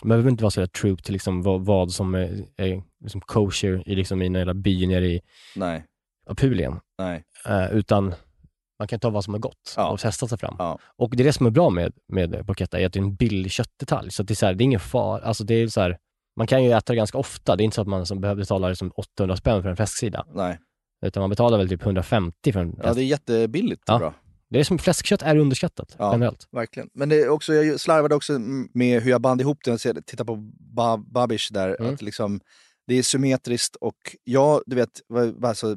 Man behöver inte vara så true till liksom vad, vad som är, är liksom kosher i, liksom i en jävla by nere i Nej, Apulien. nej. Eh, utan man kan ta vad som är gott Ja. och testa sig fram. Ja. Och det är det som är bra med, med porchetta, är att det är en billig köttdetalj. Så det är, så här, det är ingen far, alltså det är så här, man kan ju äta det ganska ofta. Det är inte så att man som behöver betala liksom 800 spänn för en fläsksida. nej. Utan man betalar väl typ 150 för en Ja, det är jättebilligt Ja. bra. Det är som fläskkött är underskattat Ja. generellt. Verkligen. Men det är också, jag slarvade också med hur jag band ihop den. Jag tittar på ba Babish där. Mm. Att liksom, det är symmetriskt och jag, du vet, var, var så eh,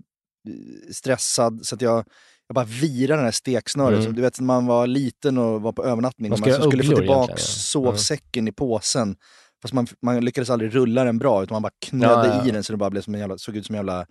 stressad så att jag, jag bara virade den här steksnöret. Mm. Som, du vet när man var liten och var på övernattning. Man man så skulle få tillbaka ja. sovsäcken i påsen. Fast man, man lyckades aldrig rulla den bra utan man bara knödde Ja, ja, ja. i den så det bara blev som en jävla, såg ut som en jävla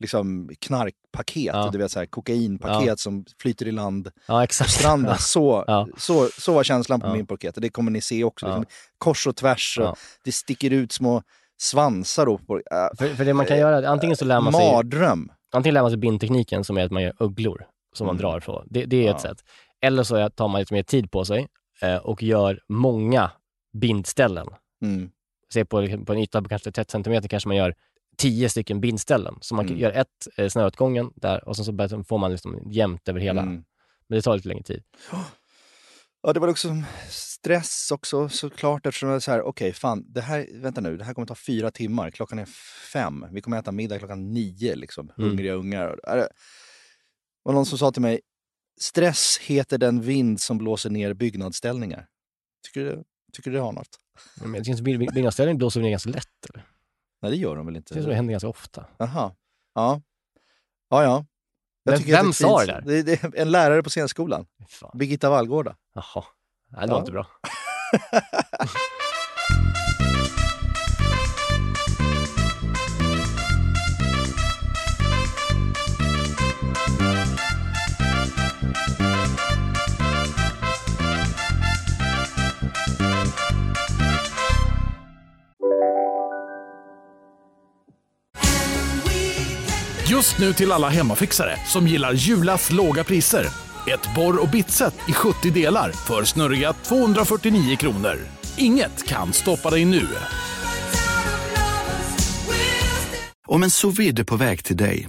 liksom, knarkpaket. Ja. Du vet så här, kokainpaket som flyter i land Ja, på stranden. Så, Ja. så, så var känslan på Ja. min porket. Det kommer ni se också. Ja. Liksom, kors och tvärs och Ja. det sticker ut små svansar. Då på, äh, För, för det man kan göra, antingen så lär man sig, Mardröm. Antingen lär man sig bindtekniken som är att man gör ugglor som man Mm. drar på. Det, det är ett Ja. sätt. Eller så tar man lite mer tid på sig eh, och gör många bindställen. Mm. Se på, på en yta på kanske 30 centimeter kanske man gör 10 stycken bindställen. Så man Mm. gör ett eh, snöutgången där och sen så får man liksom jämnt över hela. Mm. Men det tar lite längre tid. Ja, det var också stress också såklart eftersom var så här, okej fan, det här, vänta nu, det här kommer ta fyra timmar, klockan är fem, vi kommer äta middag klockan nio liksom, Mm. hungriga ungar. Är Det var någon som sa till mig, stress heter den vind som blåser ner byggnadsställningar. Tycker du, tycker du det har något? Men jag tycker att byggnadsställning blåser ner ganska lätt. Eller? Nej, det gör de väl Det inte? känns som det händer ganska ofta. Jaha. Ja. Ja, ja. Jag vem ett sa det där? Det, det en lärare på scenskolan, Fan. Birgitta Vallgårda. Jaha. Det Ja. var inte bra. Just nu till alla hemmafixare som gillar Julas låga priser. Ett borr och bitset i 70 delar för snurriga 249 kronor. Inget kan stoppa dig nu. Om en sous på väg till dig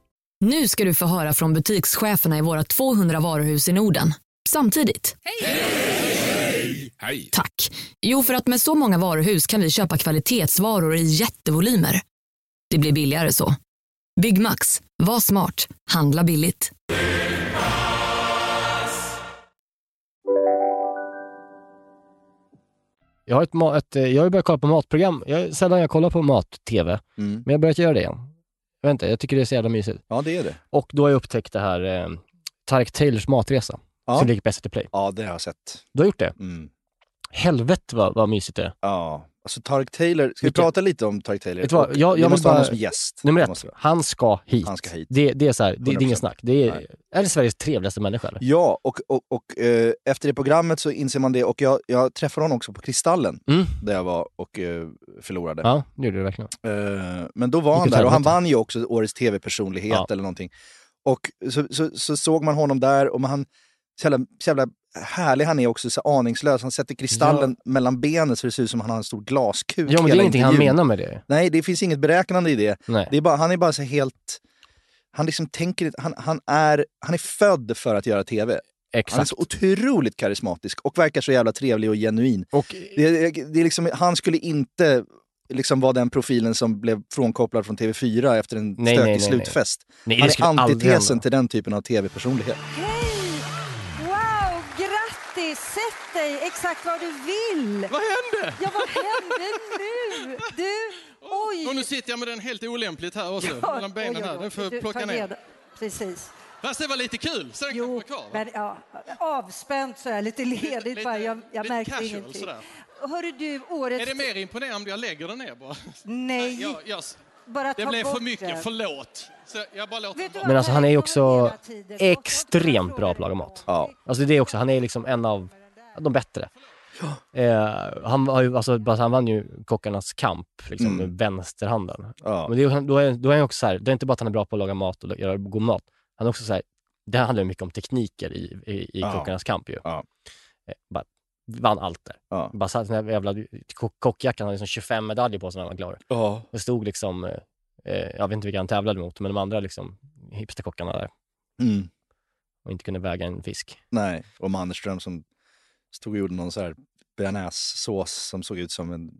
Nu ska du få höra från butikscheferna i våra 200 varuhus i Norden. Samtidigt. Hej! Tack. Jo, för att med så många varuhus kan vi köpa kvalitetsvaror i jättevolymer. Det blir billigare så. Byggmax. Var smart. Handla billigt. Jag har, ett, ett, eh, jag har börjat kolla på matprogram. Jag, sällan jag kollar på mat-tv, Mm. men jag har börjat göra det igen. Jag vet inte, jag tycker det är så jävla mysigt. Ja, det är det. Och då har jag upptäckt det här eh, Tarek Taylors matresa, Ja. som ligger på SVT Play. Ja, det har jag sett. Du har gjort det? Mm. Helvete vad, vad mysigt det är. Ja, alltså Tarek Taylor. Ska vi prata lite om Tarek Taylor? Vet vad, jag- jag måste vill ha bara- honom som gäst. Nummer ett, han ska hit. Han ska hit. Det, det är så här, det, det är 100%. inget snack. Det är, Nej. är det Sveriges trevligaste människa eller? Ja, och, och, och eh, efter det programmet så inser man det. Och jag, jag träffade honom också på Kristallen, Mm. där jag var och eh, förlorade. Ja, det gjorde du verkligen. Eh, men då var han Vilket där och han vann ju också Årets TV-personlighet Ja. eller någonting. Och så, så, så såg man honom där och man, han, så jävla, så jävla härlig han är också, så aningslös. Han sätter kristallen mellan benen så det ser ut som att han har en stor glaskuk Ja, men det är ingenting han menar med det. Nej, det finns inget beräknande i det. Nej. det är bara, han är bara så helt... Han liksom tänker han, han, är, han är född för att göra TV. Han är Exakt. så otroligt karismatisk och verkar så jävla trevlig och genuin. Och Det, det är liksom, han skulle inte liksom vara den profilen som blev frånkopplad från TV4 efter en Nej, stökig nej, nej, nej. slutfest. Nej, det han är antitesen till den typen av TV-personlighet. Wow, Sätt dig exakt var du vill! Vad hände? Ja, vad hände nu? Du, oj! Och nu sitter jag med den helt olämpligt här också, Ja, mellan benen oj, oj, här. oj. Den får Du, plocka ner. Precis. Fast det var lite kul, så den Jo, var kvar. va? men ja, avspänt sådär, lite ledigt lite- bara. Jag, jag lite märkte casual ingenting. sådär. Hörru du, årets... Är det mer imponerande om jag lägger den ner bara? Nej, Jag, jag, bara det blev bort för mycket, den. förlåt. Så jag bara låter Vet du den vad? Men alltså han är ju också extremt bra på att laga mat. Ja. Alltså det är också, han är liksom en av de bättre. Eh, han, har ju, alltså, bara- han vann ju Kockarnas kamp liksom, Mm. med vänsterhanden. Ja. Men det, är- då, är, då är han också så här, det är inte bara att han är bra på att laga mat och göra god mat. Han är också så här, det handlar ju mycket om tekniker i, i, i Ja. Kockarnas kamp ju. Ja. Eh, bara, vann allt där. Ja. Bara satt den jävla kock- kockjackan, hade liksom 25 medaljer på sig när han var klar. Ja. Det stod liksom, eh, eh, jag vet inte vilka han tävlade mot, men de andra liksom hipsterkockarna där Mm. och inte kunde väga en fisk. Nej, och Mannerström som stod och gjorde någon så här bearnaisesås som såg ut som en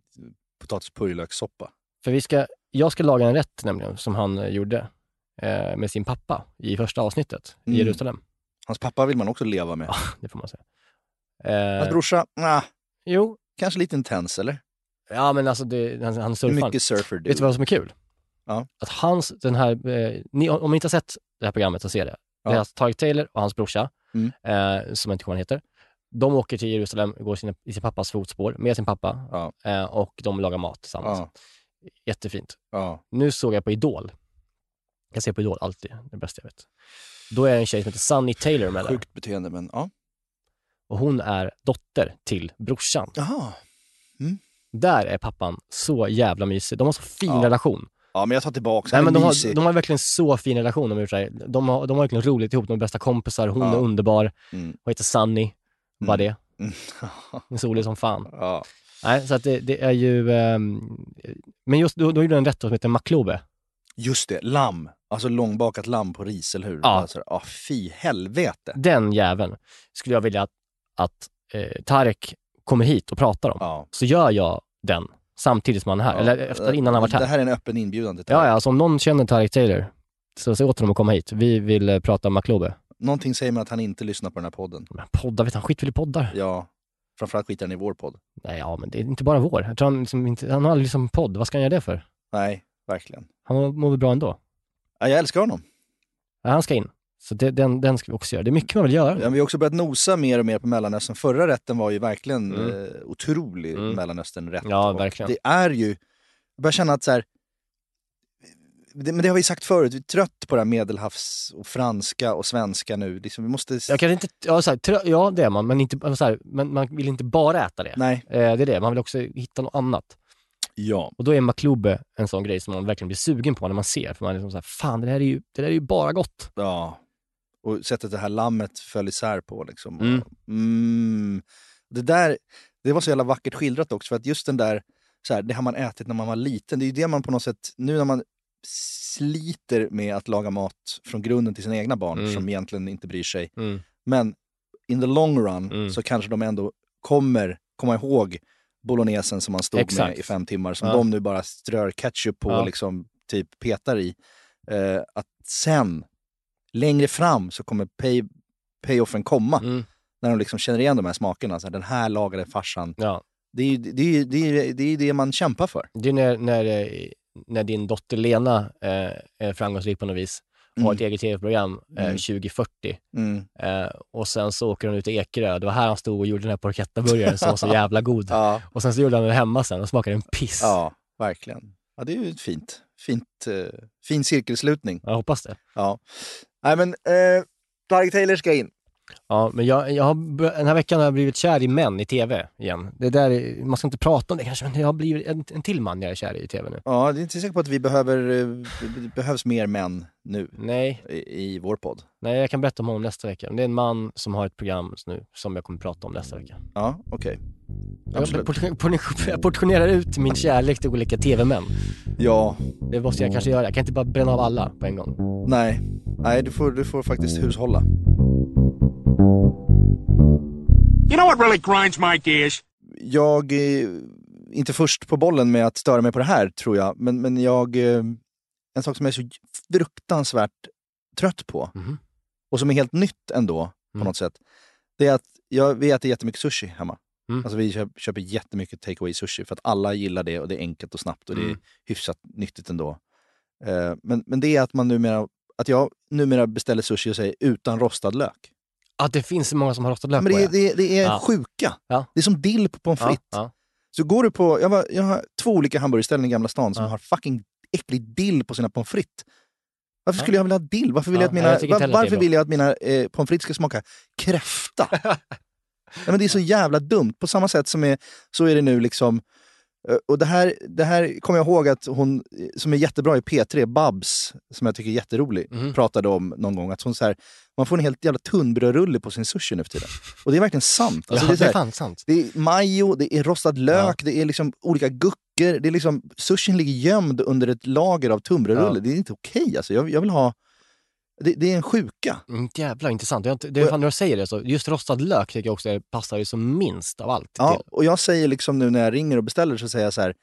potatis och purjolökssoppa. För vi ska, jag ska laga en rätt nämligen, som han eh, gjorde eh, med sin pappa i första avsnittet i Mm. Jerusalem. Hans pappa vill man också leva med. Det får man säga. Eh, Hans brorsa, nah, jo, kanske lite intens eller? ja men alltså det, han, han surfar. mycket surfer du? Vet du vad som är kul? Ja. Att hans, den här, eh, ni, om ni inte har sett det här programmet så se det. Det är Ja. alltså Tarek Taylor och hans brorsa, Mm. eh, som jag inte kommer heter. De åker till Jerusalem, går sina, i sin pappas fotspår med sin pappa Ja. eh, och de lagar mat tillsammans. Ja. Jättefint. Ja. Nu såg jag på Idol. Jag ser på Idol alltid, det bästa jag vet. Då är det en tjej som heter Sunny Taylor med där. Sjukt beteende men ja. Och hon är dotter till brorsan. Jaha. Där är pappan så jävla mysig. De har så fin Ja. relation. Ja men jag tar tillbaka, Nej, men de, har, de har verkligen så fin relation. De, de, har, de har verkligen roligt ihop, de är bästa kompisar. Hon Ja. är underbar. Mm. Hon heter Sunny. Bara det. Mm. Är solig som fan. ja. Nej, så att det, det är ju... ehm, men just då, då gjorde en rätt som heter maklobe. Just det, lamm. Alltså långbakat lamm på ris, eller hur? Ja. Alltså, ah, fy helvete. Den jäveln skulle jag vilja att, att eh, Tarek kommer hit och pratar om. Ja. Så gör jag den samtidigt som han är här. Ja. Eller efter, innan han varit Det här. här är en öppen inbjudan till Ja, Tarek. ja, alltså om någon känner Tarek Taylor, så säg åt honom att komma hit. Vi vill eh, prata om maklobe. Någonting säger mig att han inte lyssnar på den här podden. Men poddar, vet han skit väl i poddar? Ja, framförallt skiter han i vår podd. Nej, ja, men det är inte bara vår. Jag tror han, liksom inte, han har aldrig liksom podd. Vad ska han göra det för? Nej, verkligen. Han mår väl bra ändå. Ja, jag älskar honom. Ja, han ska in. Så det, den, den ska vi också göra. Det är mycket man vill göra. Ja, vi har också börjat nosa mer och mer på Mellanöstern. Förra rätten var ju verkligen Mm. eh, otrolig Mm. Mellanöstern-rätt. Ja, verkligen. Det är ju, jag börjar känna att så här, det, men det har vi sagt förut, vi är trött på det här medelhavs och franska och svenska nu. Liksom, vi måste... Jag kan inte, ja, så här, trö- ja det är man, men, inte, så här, men man vill inte bara äta det. Nej. Eh, det är det, man vill också hitta något annat. Ja. Och då är maklube en sån grej som man verkligen blir sugen på när man ser. För man är liksom så här, fan det här är ju, det där är ju bara gott. Ja. Och sättet det här lammet föll isär på. Liksom. Mm. mm. Det där, det var så jävla vackert skildrat också, för att just den där, så här, det har man ätit när man var liten, det är ju det man på något sätt, nu när man sliter med att laga mat från grunden till sina egna barn, Mm. som egentligen inte bryr sig. Mm. Men in the long run Mm. så kanske de ändå kommer komma ihåg bolognesen som man stod Exakt. med i fem timmar, som Ja. de nu bara strör ketchup på Ja. och liksom typ petar i. Eh, att sen, längre fram, så kommer pay, payoffen komma. Mm. När de liksom känner igen de här smakerna. Så här, den här lagade farsan. Ja. Det är ju det, är, det, är, det, är det man kämpar för. Det är när, när, eh, när din dotter Lena eh, är framgångsrik på något vis och har ett eget tv-program eh, Mm. 2040. Mm. Eh, och sen så åker hon ut till Ekerö. Det var här han stod och gjorde den här porchettaburgaren som var så jävla god. Ja. Och sen så gjorde han den hemma sen och smakade en piss. Ja, verkligen. Ja, det är ju fint. Fint, eh, fin cirkelslutning. Jag hoppas det. Ja. Nej men, eh, Tarek Taylor ska in. Ja, men jag, jag har, den här veckan har jag blivit kär i män i tv igen. Det där, är- man ska inte prata om det kanske, men jag har blivit en, en till man jag är kär i i tv nu. Ja, det är inte säkert på att vi behöver, eh, det behövs mer män nu Nej, i, i vår podd. nej, jag kan berätta om honom nästa vecka. Det är en man som har ett program nu som jag kommer prata om nästa vecka. Ja, okej. Jag Absolut. portion- jag portionerar ut min kärlek till olika tv-män. Ja, Det måste jag kanske göra. Jag kan inte bara bränna av alla på en gång. nej. Nej, du får, du får faktiskt hushålla. You know what really grinds my gears? Jag är inte först på bollen med att störa mig på det här, tror jag. Men, men jag... eh, En sak som jag är så fruktansvärt trött på, Mhm. och som är helt nytt ändå, på Mm. något sätt. Det är att jag, vi äter jättemycket sushi hemma. Mm. Alltså vi köper, köper jättemycket take away sushi för att alla gillar det och det är enkelt och snabbt och det är Mm. hyfsat nyttigt ändå. Eh, men, men det är att man numera, att jag numera beställer sushi och säger utan rostad lök. Att det finns så många som har rostat lök Men det, är- ja. det, det är Ja. sjuka. Ja. Det är som dill på pommes Ja, frites. ja. Så går du på, jag, var, jag har två olika hamburgerställen i Gamla stan som Ja. har fucking äcklig dill på sina pommes frites. Varför Ja. skulle jag vilja ha dill? Varför vill Ja, jag att mina, jag var, varför vill jag att mina eh, pommes frites ska smaka kräfta? ja, men det är så jävla dumt. På samma sätt som är, så är det nu liksom eh, och det här, det här kommer jag ihåg att hon, eh, som är jättebra i P3, Babs, som jag tycker är jätterolig, Mhm. pratade om någon gång. Att hon så här, man får en helt jävla tunnbrödrulle på sin sushi nu för tiden. Och det är verkligen sant. Alltså, ja, det är så det är här, sant. det är majo, det är rostad lök, det är liksom olika guckor. Det är liksom, sushin ligger gömd under ett lager av tunnbrödsrulle. Ja. Det är inte okej alltså. Jag, jag vill ha... Det, det är en sjuka. Mm, jävlar intressant. Jag, det är fan när du säger det så. Just rostad lök tycker jag också är, passar ju som minst av allt Ja, till. och jag säger liksom nu när jag ringer och beställer så säger jag så här.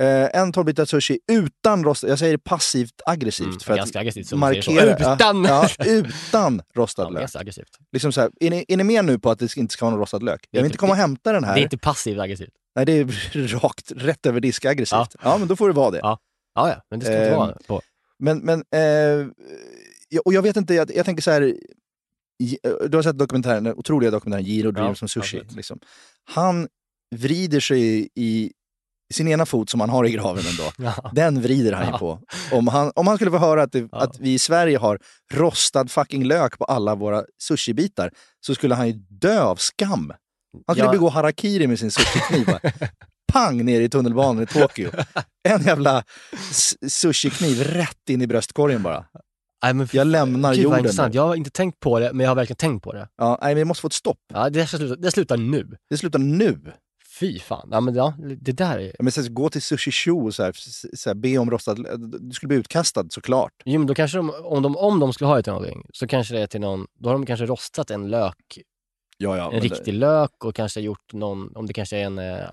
Eh, en 12 sushi utan rostad... Jag säger det passivt aggressivt. Mm, för ganska att aggressivt som markera, Utan! Ja, ja, utan rostad Ja, lök. ganska aggressivt. Liksom så här, är, ni, är ni med nu på att det inte ska vara någon rostad lök? Jag vill inte- komma och hämta den här. Det är inte passivt aggressivt. Nej, det är rakt, rätt över disk aggressivt. Ja. men då får det vara det. Ja. Ja, ja, men det ska inte Ehm, vara på. Men, men eh, ja, och jag vet inte, jag, jag tänker så här. Eh, Du har sett dokumentären, den otroliga dokumentären Giro Dreams Ja, som sushi. Liksom. Han vrider sig i sin ena fot som han har i graven ändå. Ja. Den vrider han ju på. Om han, om han skulle få höra att, det, Ja. att vi i Sverige har rostad fucking lök på alla våra sushibitar så skulle han ju dö av skam. Han skulle Ja. begå harakiri med sin sushikniv. Pang ner i tunnelbanan i Tokyo. En jävla sushikniv rätt in i bröstkorgen bara. Nej, men Jag lämnar Gud vad jorden. nu. Jag har inte tänkt på det, men jag har verkligen tänkt på det. Ja, nej, men det måste få ett stopp. Ja, det, ska sluta, det slutar nu. Det slutar nu. Fy fan. Ja, men ja, det där är... Ja, Men sen, gå till Sushi Show och så här, så här, be om rostad... Du skulle bli utkastad såklart. Jo, men då kanske de, om de, om de skulle ha det till någonting, så kanske det är till någon, då har de kanske rostat en lök, Ja, ja, en men det- riktig lök och kanske gjort någon, om det kanske är en eh,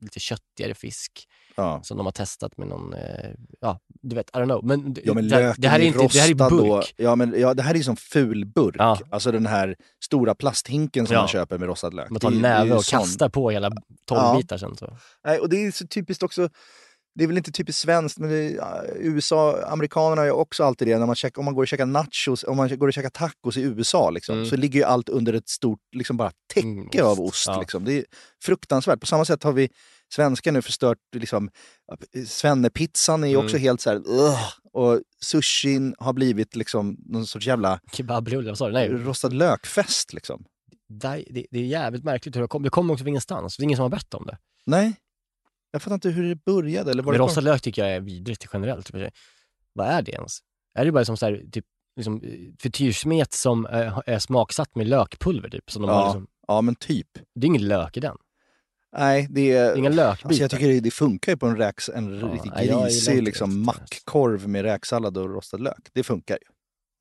lite köttigare fisk Ja. som de har testat med någon, eh, ja, du vet, I don't know. Men, Ja, men det, löken det här är inte, det här är burk. Då, ja, men ja, det här är som fulburk. Ja. Alltså den här stora plasthinken som Ja. man köper med rostad lök. Man tar en näve och sån. kastar på hela tolv bitar sen så. Nej, och det är så typiskt också. Det är väl inte typiskt svenskt, men det, USA, amerikanerna ju också alltid det. När man käkar, om man går och käkar nachos, om man går och käkar tacos i USA, liksom, Mm. så ligger ju allt under ett stort liksom bara täcke av ost. ja. Liksom. Det är fruktansvärt. På samma sätt har vi svenskar nu förstört liksom, svennepizzan är ju också Mm. helt så här, ugh, och sushin har blivit liksom någon sorts jävla Kebabrulle, vad sa du? Nej. rostad lökfest. Liksom. Det, det, det är jävligt märkligt hur det kom. Det kommer också från ingenstans. Det är ingen som har bett om det. Nej, jag fattar inte hur det började. Eller var Men det rostad lök tycker jag är vidrigt generellt. Vad är det ens? Är det bara som så här, typ, liksom, eh, frityrsmet som eh, är smaksatt med lökpulver? Typ, som de har ja, liksom, ja, men typ. det är ingen lök i den. Nej, det är... Inga lökbitar. Alltså jag tycker det, det funkar ju på en, räks, en Ja, riktigt grisig liksom, mackkorv med räksallad och rostad lök. Det funkar ju,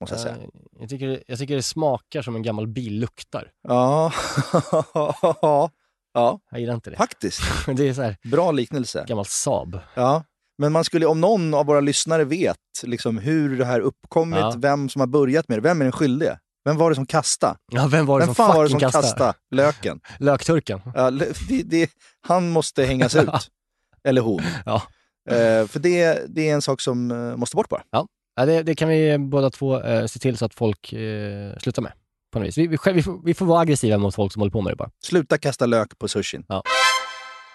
måste jag säga. Eh, Jag tycker, jag tycker det smakar som en gammal bil luktar. Ja, ja Jag gillar inte det. faktiskt. Det är så här, Bra liknelse. gammal Saab. Ja. Men man skulle, om någon av våra lyssnare vet liksom, hur det här uppkommit, Ja. vem som har börjat med det, vem är den skyldige? Vem var det som kastade? Ja, vem var det Vem som fan var det som fucking kastade, kastade? löken? Lökturken. Ja, le- det, det, han måste hängas ut. Eller hon. Ja. Eh, för det, det är en sak som eh, måste bort bara. Ja, ja det, det kan vi båda två eh, se till så att folk eh, slutar med. På något vis. Vi, vi, vi, får, vi får vara aggressiva mot folk som håller på med det bara. Sluta kasta lök på sushin. Ja.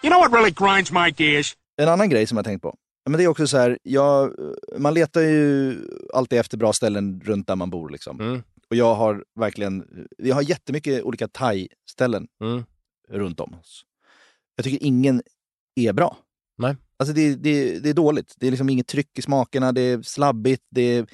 You know what really grinds my gears? En annan grej som jag tänkt på. Men det är också så här, jag, man letar ju alltid efter bra ställen runt där man bor. Liksom. Mm. Och jag har verkligen, vi har jättemycket olika thai-ställen Mm. runt om oss. Jag tycker ingen är bra. Nej. Alltså det, det, det är dåligt. Det är liksom inget tryck i smakerna, det är slabbigt, det är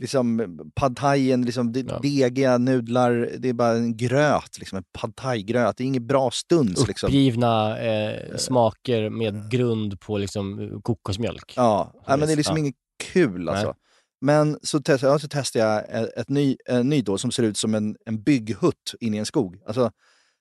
liksom pad thaien, liksom, är degiga nudlar, det är bara en gröt, liksom, en pad thai-gröt. Det är inget bra stuns. Liksom. Uppgivna eh, smaker med grund på liksom, kokosmjölk. Ja, nej, men det är liksom Ja. inget kul alltså. Men så, test, ja, så testade jag ett, ett ny, en ny då som ser ut som en, en bygghutt inne i en skog. Alltså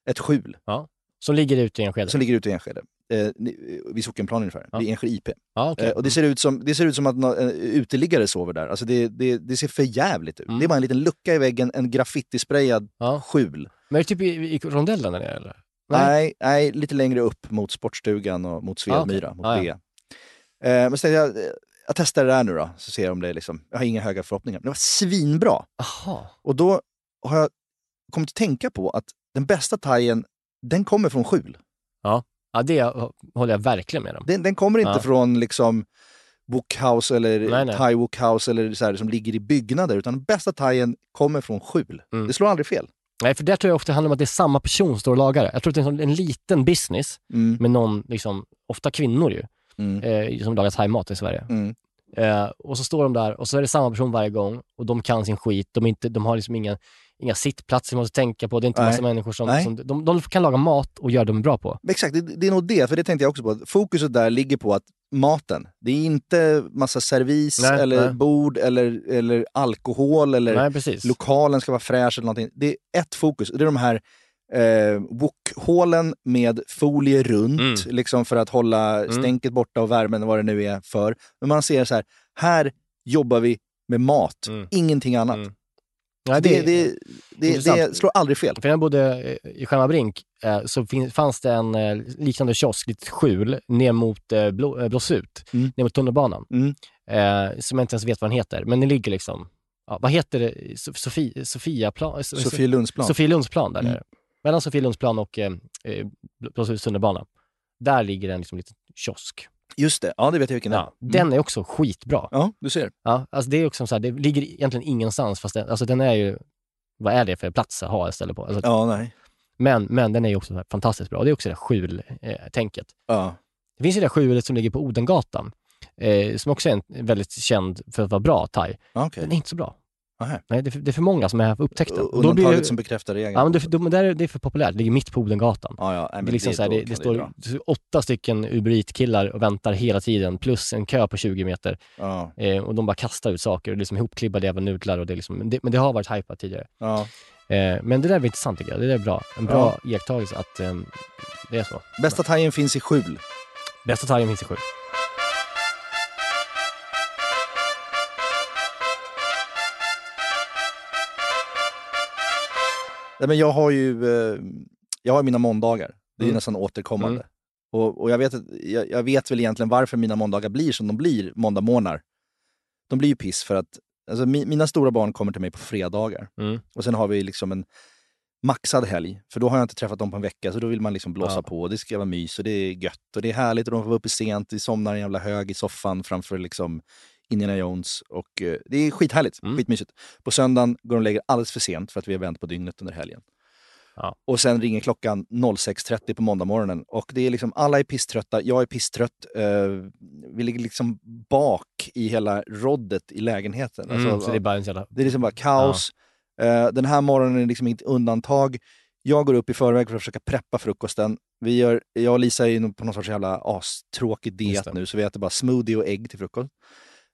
ett skjul. Ja. Som ligger ute i Enskede? Som ligger ute i Enskede. Eh, ni- vid Sockenplan ungefär. Vid Enskede IP. Ja, okej. eh, och det ser, ut som, det ser ut som att nå- en uteliggare sover där. Alltså det, det, det ser för jävligt ut. Mm. Det är bara en liten lucka i väggen, en graffitisprayad skjul. Men är det typ i, i rondellen där nere eller? Nej, nej, lite längre upp mot Sportstugan och mot Svedmyra, Ah, okej. mot Ah, B. ja. Eh, men tänkte jag, eh, jag testar det där nu då, så ser jag om det är liksom, jag har inga höga förhoppningar. Men det var svinbra! Aha. Och då har jag kommit att tänka på att den bästa thaien, den kommer från skjul. Ja, ja det håller jag verkligen med om. Den, den kommer inte Ja. från liksom wokhouse eller thai wokhouse eller så här, som ligger i byggnader, utan den bästa thaien kommer från skjul. Mm. Det slår aldrig fel. Nej, för där tror jag ofta det handlar om att det är samma person som står och lagar det. Jag tror att det är en, liten business Mm. med någon, liksom, ofta kvinnor ju, eh, som lagar thaimat i Sverige. Mm. Eh, och så står de där och så är det samma person varje gång och de kan sin skit. De, inte, de har liksom inga, inga sittplatser man måste tänka på. Det är inte Nej. massa människor som, som de, de kan laga mat och göra det bra på. Exakt, det, det är nog det, för det tänkte jag också på. Fokuset där ligger på att maten, det är inte massa servis Nej, eller nej. bord eller, eller alkohol eller Nej, lokalen ska vara fräsch eller någonting. Det är ett fokus, det är de här eh, wokhålen med folie runt, Mm. liksom för att hålla stänket borta och värmen och vad det nu är för. Men man ser så här, här jobbar vi med mat, ingenting annat. Nej, det, det- det, det, det slår aldrig fel. För när jag bodde eh, i Skärmarbrink eh, så fanns det en eh, liknande kiosk, litet skjul, ner mot Blå, Blåsut, Mm. ner mot tunnelbanan. Mm. Eh, som jag inte ens vet vad den heter, men den ligger liksom, ja, vad heter det, So- Sofie, Sofiaplan? So- Sofielundsplan. Sofielundsplan där Mm. nere. Mellan Sofielundsplan och eh, Blåsuts tunnelbana. Där ligger en liksom liten kiosk. Just det, ja det vet jag vilken det är. Ja, Den är också skitbra. Ja, du ser. Ja, alltså det är också så här, det ligger egentligen ingenstans, fast det, alltså den är ju, vad är det för plats att ha ett ställe på? Alltså, Ja, nej. men, men den är ju också så här fantastiskt bra. Det är också det där skjul-tänket. Ja. Det finns ju det där skjulet som ligger på Odengatan, eh, som också är en, väldigt känd för att vara bra thai. Okej. Den är inte så bra. Aha. Nej, det är, för, det är för många som har upptäckt den. Och då Undantaget blir det- som bekräftar regeln. Ja, men det, är för- då- men där är det är för populärt. Det ligger mitt på Odengatan. Ja, ja. Det, är liksom det- så här, det, det, står, åtta stycken Uber Eat-killar och väntar hela tiden, plus en kö på 20 meter. Ja. Eh, och de bara kastar ut saker, och det är liksom ihopklibbade jävla nudlar. Och det är liksom, men, det, men det har varit hypat tidigare. Ja. Eh, men det där är intressant tycker jag. Det där är bra. En bra iakttagelse att eh, det är så. Bästa thaien finns i skjul. Bästa thaien finns i skjul. Nej, men jag har ju eh, jag har mina måndagar. Det är Mm. nästan återkommande. Mm. Och, och jag, vet, jag, jag vet väl egentligen varför mina måndagar blir som de blir, måndagmorgnar. De blir ju piss för att alltså, mi, mina stora barn kommer till mig på fredagar. Mm. Och sen har vi liksom en maxad helg, för då har jag inte träffat dem på en vecka, så då vill man liksom blåsa Ja. på. Det ska vara mys och det är gött och det är härligt och de får vara uppe sent, vi somnar en jävla hög i soffan framför liksom Indiana Jones och eh, det är skithärligt, Mm. skitmysigt. På söndagen går de och lägger alldeles för sent för att vi har vänt på dygnet under helgen. Ja. Och sen ringer klockan 06.30 på måndag morgonen och det är liksom, alla är pisströtta, jag är pisstrött. Eh, vi ligger liksom bak i hela roddet i lägenheten. Mm, Alltså, så det är bara en jävla... det är liksom bara kaos. Eh, den här morgonen är liksom inte undantag. Jag går upp i förväg för att försöka preppa frukosten. Vi gör, jag och Lisa är på någon sorts jävla astråkig diet det. nu, så vi äter bara smoothie och ägg till frukost.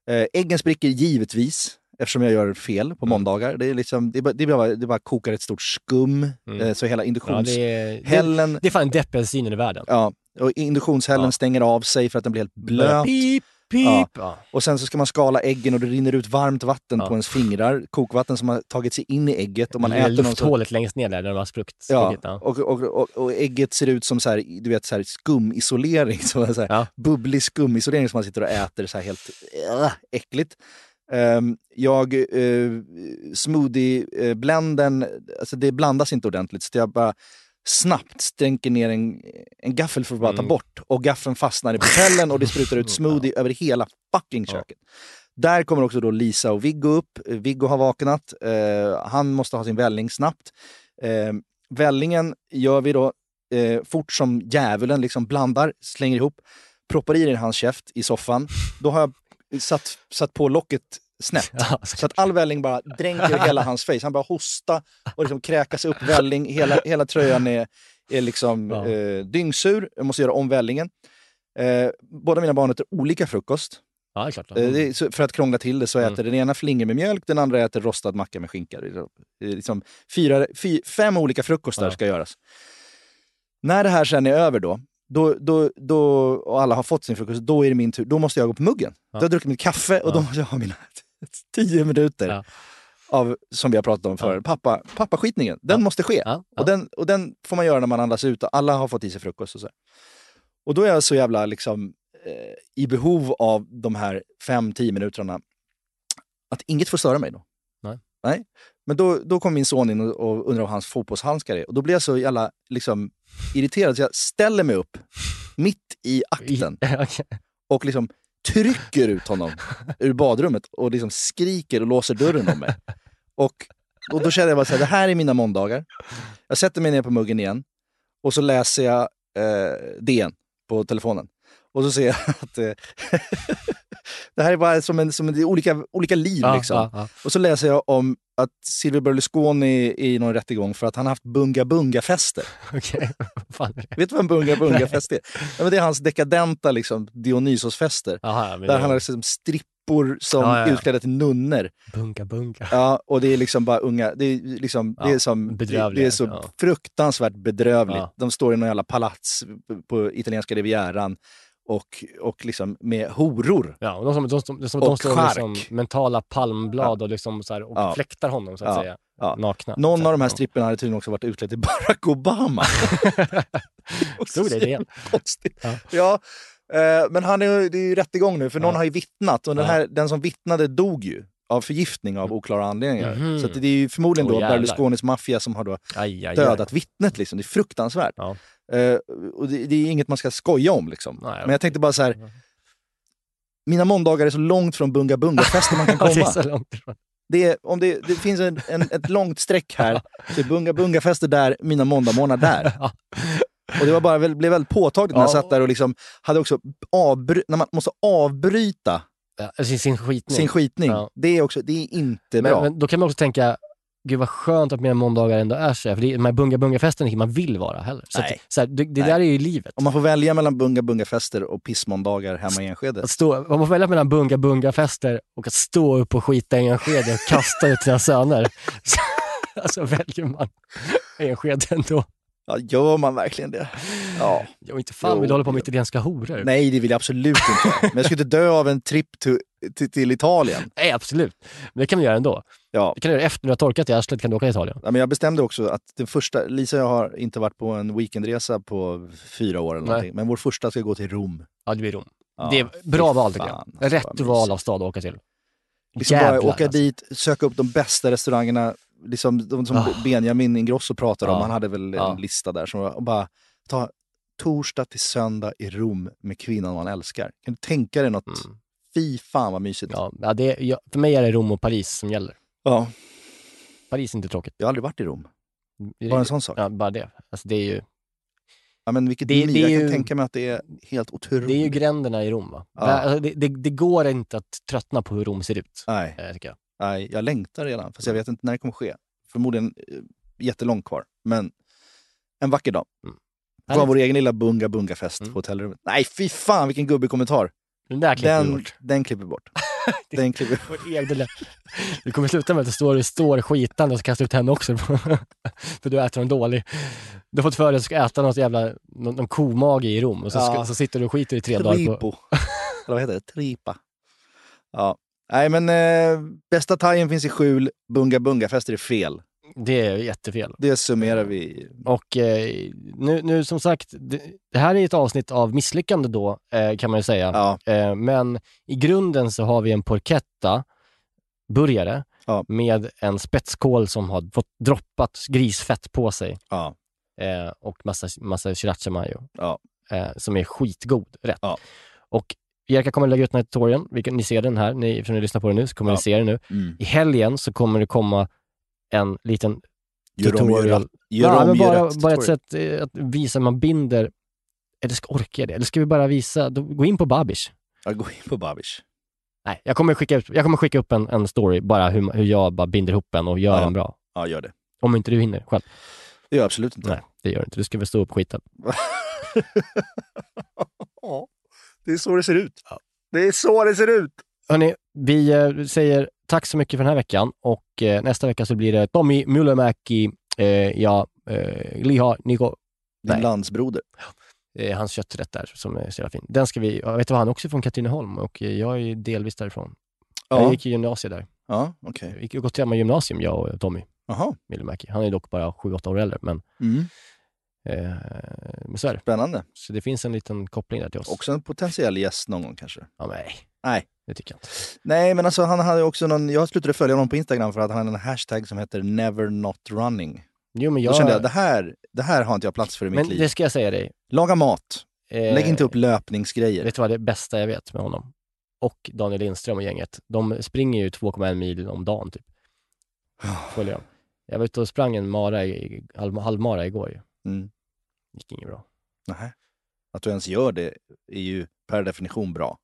Eh, äggen spricker givetvis, eftersom jag gör fel Mm. på måndagar. Det är, liksom, det bara, det bara, det bara kokar ett stort skum, Mm. eh, så hela Ja, induktions... det, är, det, det är fan den deppigare synen i världen. Ja, och induktionshällen Ja. stänger av sig för att den blir helt blöt. Pip, pip. Ja. Och sen så ska man skala äggen och det rinner ut varmt vatten Ja. på ens fingrar. Kokvatten som har tagit sig in i ägget. Och man det äter lufthålet längst ner där, där de har spruckit. Ja, ja. och, och, och, och ägget ser ut som så här, du vet, så här skumisolering. Så så här. Bubblig skumisolering som man sitter och äter så här helt äh, äckligt. Um, jag, uh, smoothie-blenden, alltså det blandas inte ordentligt så jag bara snabbt stänker ner en, en gaffel för att bara ta Mm. bort. Och gaffeln fastnar i propellen och det sprutar ut smoothie över hela fucking Ja. köket. Där kommer också då Lisa och Viggo upp. Eh, Viggo har vaknat. Eh, han måste ha sin välling snabbt. Eh, vällingen gör vi då eh, fort som djävulen, liksom blandar, slänger ihop, proppar i den i hans käft i soffan. Då har jag satt, satt på locket snett. Så att all välling bara dränker hela hans face. Han bara hosta och liksom kräkas upp välling. Hela, hela tröjan är, är liksom Ja. eh, dyngsur. Jag måste göra om vällingen. Eh, båda mina barn äter olika frukost. Ja, det klart. Eh, är, så för att krångla till det så Mm. äter den ena flingor med mjölk, den andra äter rostad macka med skinka. Liksom fyra, fy, fem olika frukostar Ja. ska göras. När det här sen är över då, då, då, då, och alla har fått sin frukost, då är det min tur. Då måste jag gå på muggen. Ja. Då har jag druckit mitt kaffe och då Ja. måste jag ha mina tio minuter Ja. av, som vi har pratat om förut, pappa, pappaskitningen. Den Ja. måste ske. Ja, ja. Och, den, och den får man göra när man andas ut och alla har fått i sig frukost. Och, så. och då är jag så jävla liksom, eh, i behov av de här fem, tio minuterna att inget får störa mig då. Nej. Nej. Men då, då kom min son in och, och undrade vad hans fotbollshandskar är. Och då blir jag så jävla liksom, irriterad så jag ställer mig upp mitt i akten Okej. och liksom trycker ut honom ur badrummet och liksom skriker och låser dörren om mig. Och, och då känner jag bara så här, det här är mina måndagar. Jag sätter mig ner på muggen igen och så läser jag eh, DN på telefonen. Och så ser jag att eh, det här är bara som, en, som en, olika, olika liv. Ja, liksom. ja, ja. Och så läser jag om att Silvio Berlusconi är i någon rättegång för att han har haft bunga-bunga-fester. Det? Vet du vad en bunga-bunga-fest är? Ja, men det är hans dekadenta liksom, Dionysos-fester. Där han har liksom strippor som Ja, ja, utklädda till nunnor. Bunga, bunga. Ja, och det är liksom bara unga, det är, liksom, det är, som, det, det är så fruktansvärt bedrövligt. De står i någon jävla palats på italienska rivieran och, och liksom med horor. Ja, och de som, de, de, som, Och de står med liksom mentala palmblad och, liksom så här, och Ja. fläktar honom så att Ja. säga. Ja. Nakna. Någon av de här ja. stripporna hade tydligen också varit utklädd till Barack Obama. Stod det i DN? Konstigt. Ja. Ja. eh, men han är, det är ju rättegång nu, för någon har ju vittnat och den, här, den som vittnade dog ju av förgiftning av oklara anledningar. Mhm. Så det är ju förmodligen Åh, då. Berlusconis maffia som har då Aj, aj, aj. dödat vittnet. Liksom. Det är fruktansvärt. Ja. Eh, och det, det är inget man ska skoja om. Liksom. Nej, Men jag tänkte bara så här. Mina måndagar är så långt från bunga bunga-festen man kan komma. Det, är, om det, det finns en, en, ett långt streck här, så är bunga bunga-fester där, mina måndagmorgnar där. Och det var bara, blev väldigt påtagligt när jag Ja. satt där och liksom hade också avbry- när man måste avbryta sin, sin skitning. sin skitning. Ja. Det, är också, det är inte Men, bra. men då kan man också tänka, gud vad skönt att mina måndagar ändå är så här. För det är, de här bunga bunga festen är inget man vill vara heller. Så, att, så här, det, det där är ju livet. Om man får välja mellan bunga bunga-fester och pissmåndagar hemma i Enskede. Att stå, om man får välja mellan bunga bunga fester och att stå upp och skita i Enskede och kasta ut sina söner. Så, alltså väljer man Enskede ändå. Ja, gör man verkligen det? Ja. Jag inte fan Jo, vill hålla på med italienska horor. Nej, det vill jag absolut inte. Men jag skulle inte dö av en tripp till, Italien. Nej, absolut. Men det kan vi göra ändå. Ja. Det kan du göra efter du har torkat i arslet, kan du åka till Italien. Ja, men jag bestämde också att den första, Lisa och jag har inte varit på en weekendresa på fyra år eller Nej. någonting. Men vår första ska gå till Rom. Ja, det blir Rom. Ja, det är bra val tycker jag. alltså, Rätt val av stad att åka till. Liksom bara Jävlar, åka alltså. dit, söka upp de bästa restaurangerna, liksom de som Ah. Benjamin Ingrosso pratade om. Ja. Han hade väl en lista där. Som och bara ta torsdag till söndag i Rom med kvinnan man älskar. Kan du tänka dig något? Fy fan vad mysigt. Mm. Ja, det, ja, för mig är det Rom och Paris som gäller. Ja. Paris är inte tråkigt. Jag har aldrig varit i Rom. Det- Bara en sån sak. Ja, bara det. Alltså, det är ju, Ja, men vilket Det- liv. det är jag kan tänka mig att det är helt otroligt. det är ju gränderna i Rom. Va? Ja. Alltså, det, det, det går inte att tröttna på hur Rom ser ut. Nej. Tycker jag. Nej, jag längtar redan. Fast jag vet inte när det kommer ske. Förmodligen eh, jättelångt kvar. Men en vacker dag. På Mm. Härligt. vår egen lilla bunga bunga-fest Mm. på hotellrummet. Nej, fy fan vilken gubbig kommentar. Den där klipper vi Den, bort. den klipper vi bort. den klipper vi lilla- Det kommer sluta med att det står, står skitande och så kastar du ut henne också. för du äter en dålig. Du har fått för dig att du ska äta något jävla, någon, någon komage i Rom och så, Ja. så sitter du och skiter i tre dagar på... Eller vad heter det? Tripa. Ja. Nej, men eh, bästa thaien finns i skjul. Bunga bunga-fester är fel. Det är jättefel. Det summerar vi. Och eh, nu, nu som sagt, det, det här är ett avsnitt av misslyckande då, eh, kan man ju säga. Ja. Eh, men i grunden så har vi en porchetta burgare Ja. med en spetskål som har fått droppat grisfett på sig Ja. eh, och massa, massa sriracha mayo eh, som är skitgod rätt. Och Jerka kommer lägga ut den här tutorialen, ni ser den här, ni, eftersom ni lyssnar på den nu så kommer ni se den nu. Mm. I helgen så kommer det komma en liten Gör om, gör tutorial. Gör ja, om, men gör bara, rätt bara ett tutorial. sätt eh, att visa hur man binder, eller ska orka jag det? Eller ska vi bara visa, gå in på Babish. Ja, gå in på Babish. Nej, jag kommer skicka, ut, jag kommer skicka upp en, en story, bara hur, hur jag bara binder ihop en och gör Ja. den bra. Ja, gör det. Om inte du hinner själv. Det gör jag absolut inte. Nej, det gör du inte. Du ska väl stå upp skiten. Ja, det är så det ser ut. Det är så det ser ut. Hörrni, vi eh, säger tack så mycket för den här veckan och eh, nästa vecka så blir det Tommy Myllymäki, eh, ja, eh, Liha, Niko, Din Nej. landsbroder. hans kötträtt där som är så jävla fin. Den ska vi, jag vet du vad, han är också från Katrineholm och jag är delvis därifrån. Jag Ja, gick i gymnasiet där. ja okej. Vi gick gått samma gymnasium, jag och Tommy. Myllymäki. Han är dock bara 7-8 år äldre, men, Mm. eh, men så är det. Spännande. Så det finns en liten koppling där till oss. Också en potentiell gäst någon gång kanske. Ja, nej, Nej. det tycker jag inte. Nej, men alltså han hade också någon... Jag slutade följa honom på Instagram för att han hade en hashtag som heter never not running. Jo, men Då jag... kände jag, det här, det här har inte jag plats för i mitt men liv. det ska jag säga dig. Laga mat. Eh, Lägg inte upp löpningsgrejer. Vet du vad det bästa jag vet med honom? Och Daniel Lindström och gänget. De springer ju 2,1 mil om dagen typ. Följer jag. Jag var ute och sprang en mara, i, halv, halvmara igår ju. Mm. gick inget bra. Nähä. Att du ens gör det är ju per definition bra.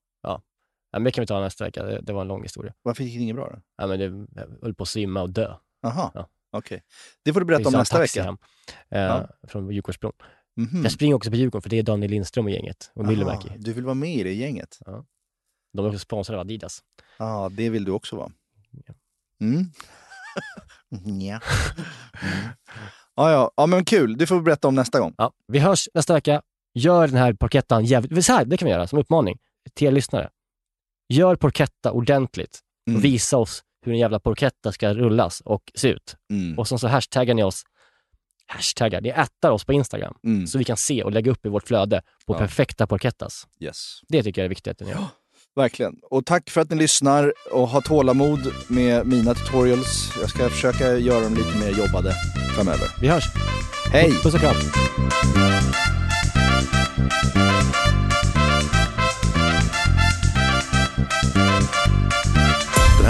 Ja. Ja, men det kan vi ta nästa vecka. Det, det var en lång historia. Varför gick det inget bra då? Ja, men det, jag höll på att svimma och dö. Aha, Ja. okej. Det får du berätta om nästa vecka. Hem, eh, Ja. Från Djurgårdsbron. Mhm. Jag springer också på Djurgården för det är Daniel Lindström och gänget och Myllymäki. Du vill vara med i det gänget? De är också sponsrade av Adidas. Ja, det vill du också vara. Mm. ja. Mm. Ja, ja. ja, men kul. Det får berätta om nästa gång. Ja, vi hörs nästa vecka. Gör den här porkettan jävligt... Så här, det kan vi göra som uppmaning till er lyssnare. Gör porketta ordentligt Mm. och visa oss hur en jävla porketta ska rullas och se ut. Mm. Och sen så hashtaggar ni oss. Hashtaggar, ni ättar oss på Instagram Mm. så vi kan se och lägga upp i vårt flöde på Ja. perfekta porkettas. Yes. Det tycker jag är viktigt att ni gör. Verkligen. Och tack för att ni lyssnar och har tålamod med mina tutorials. Jag ska försöka göra dem lite mer jobbade framöver. Vi hörs. Hej! Puss och kram.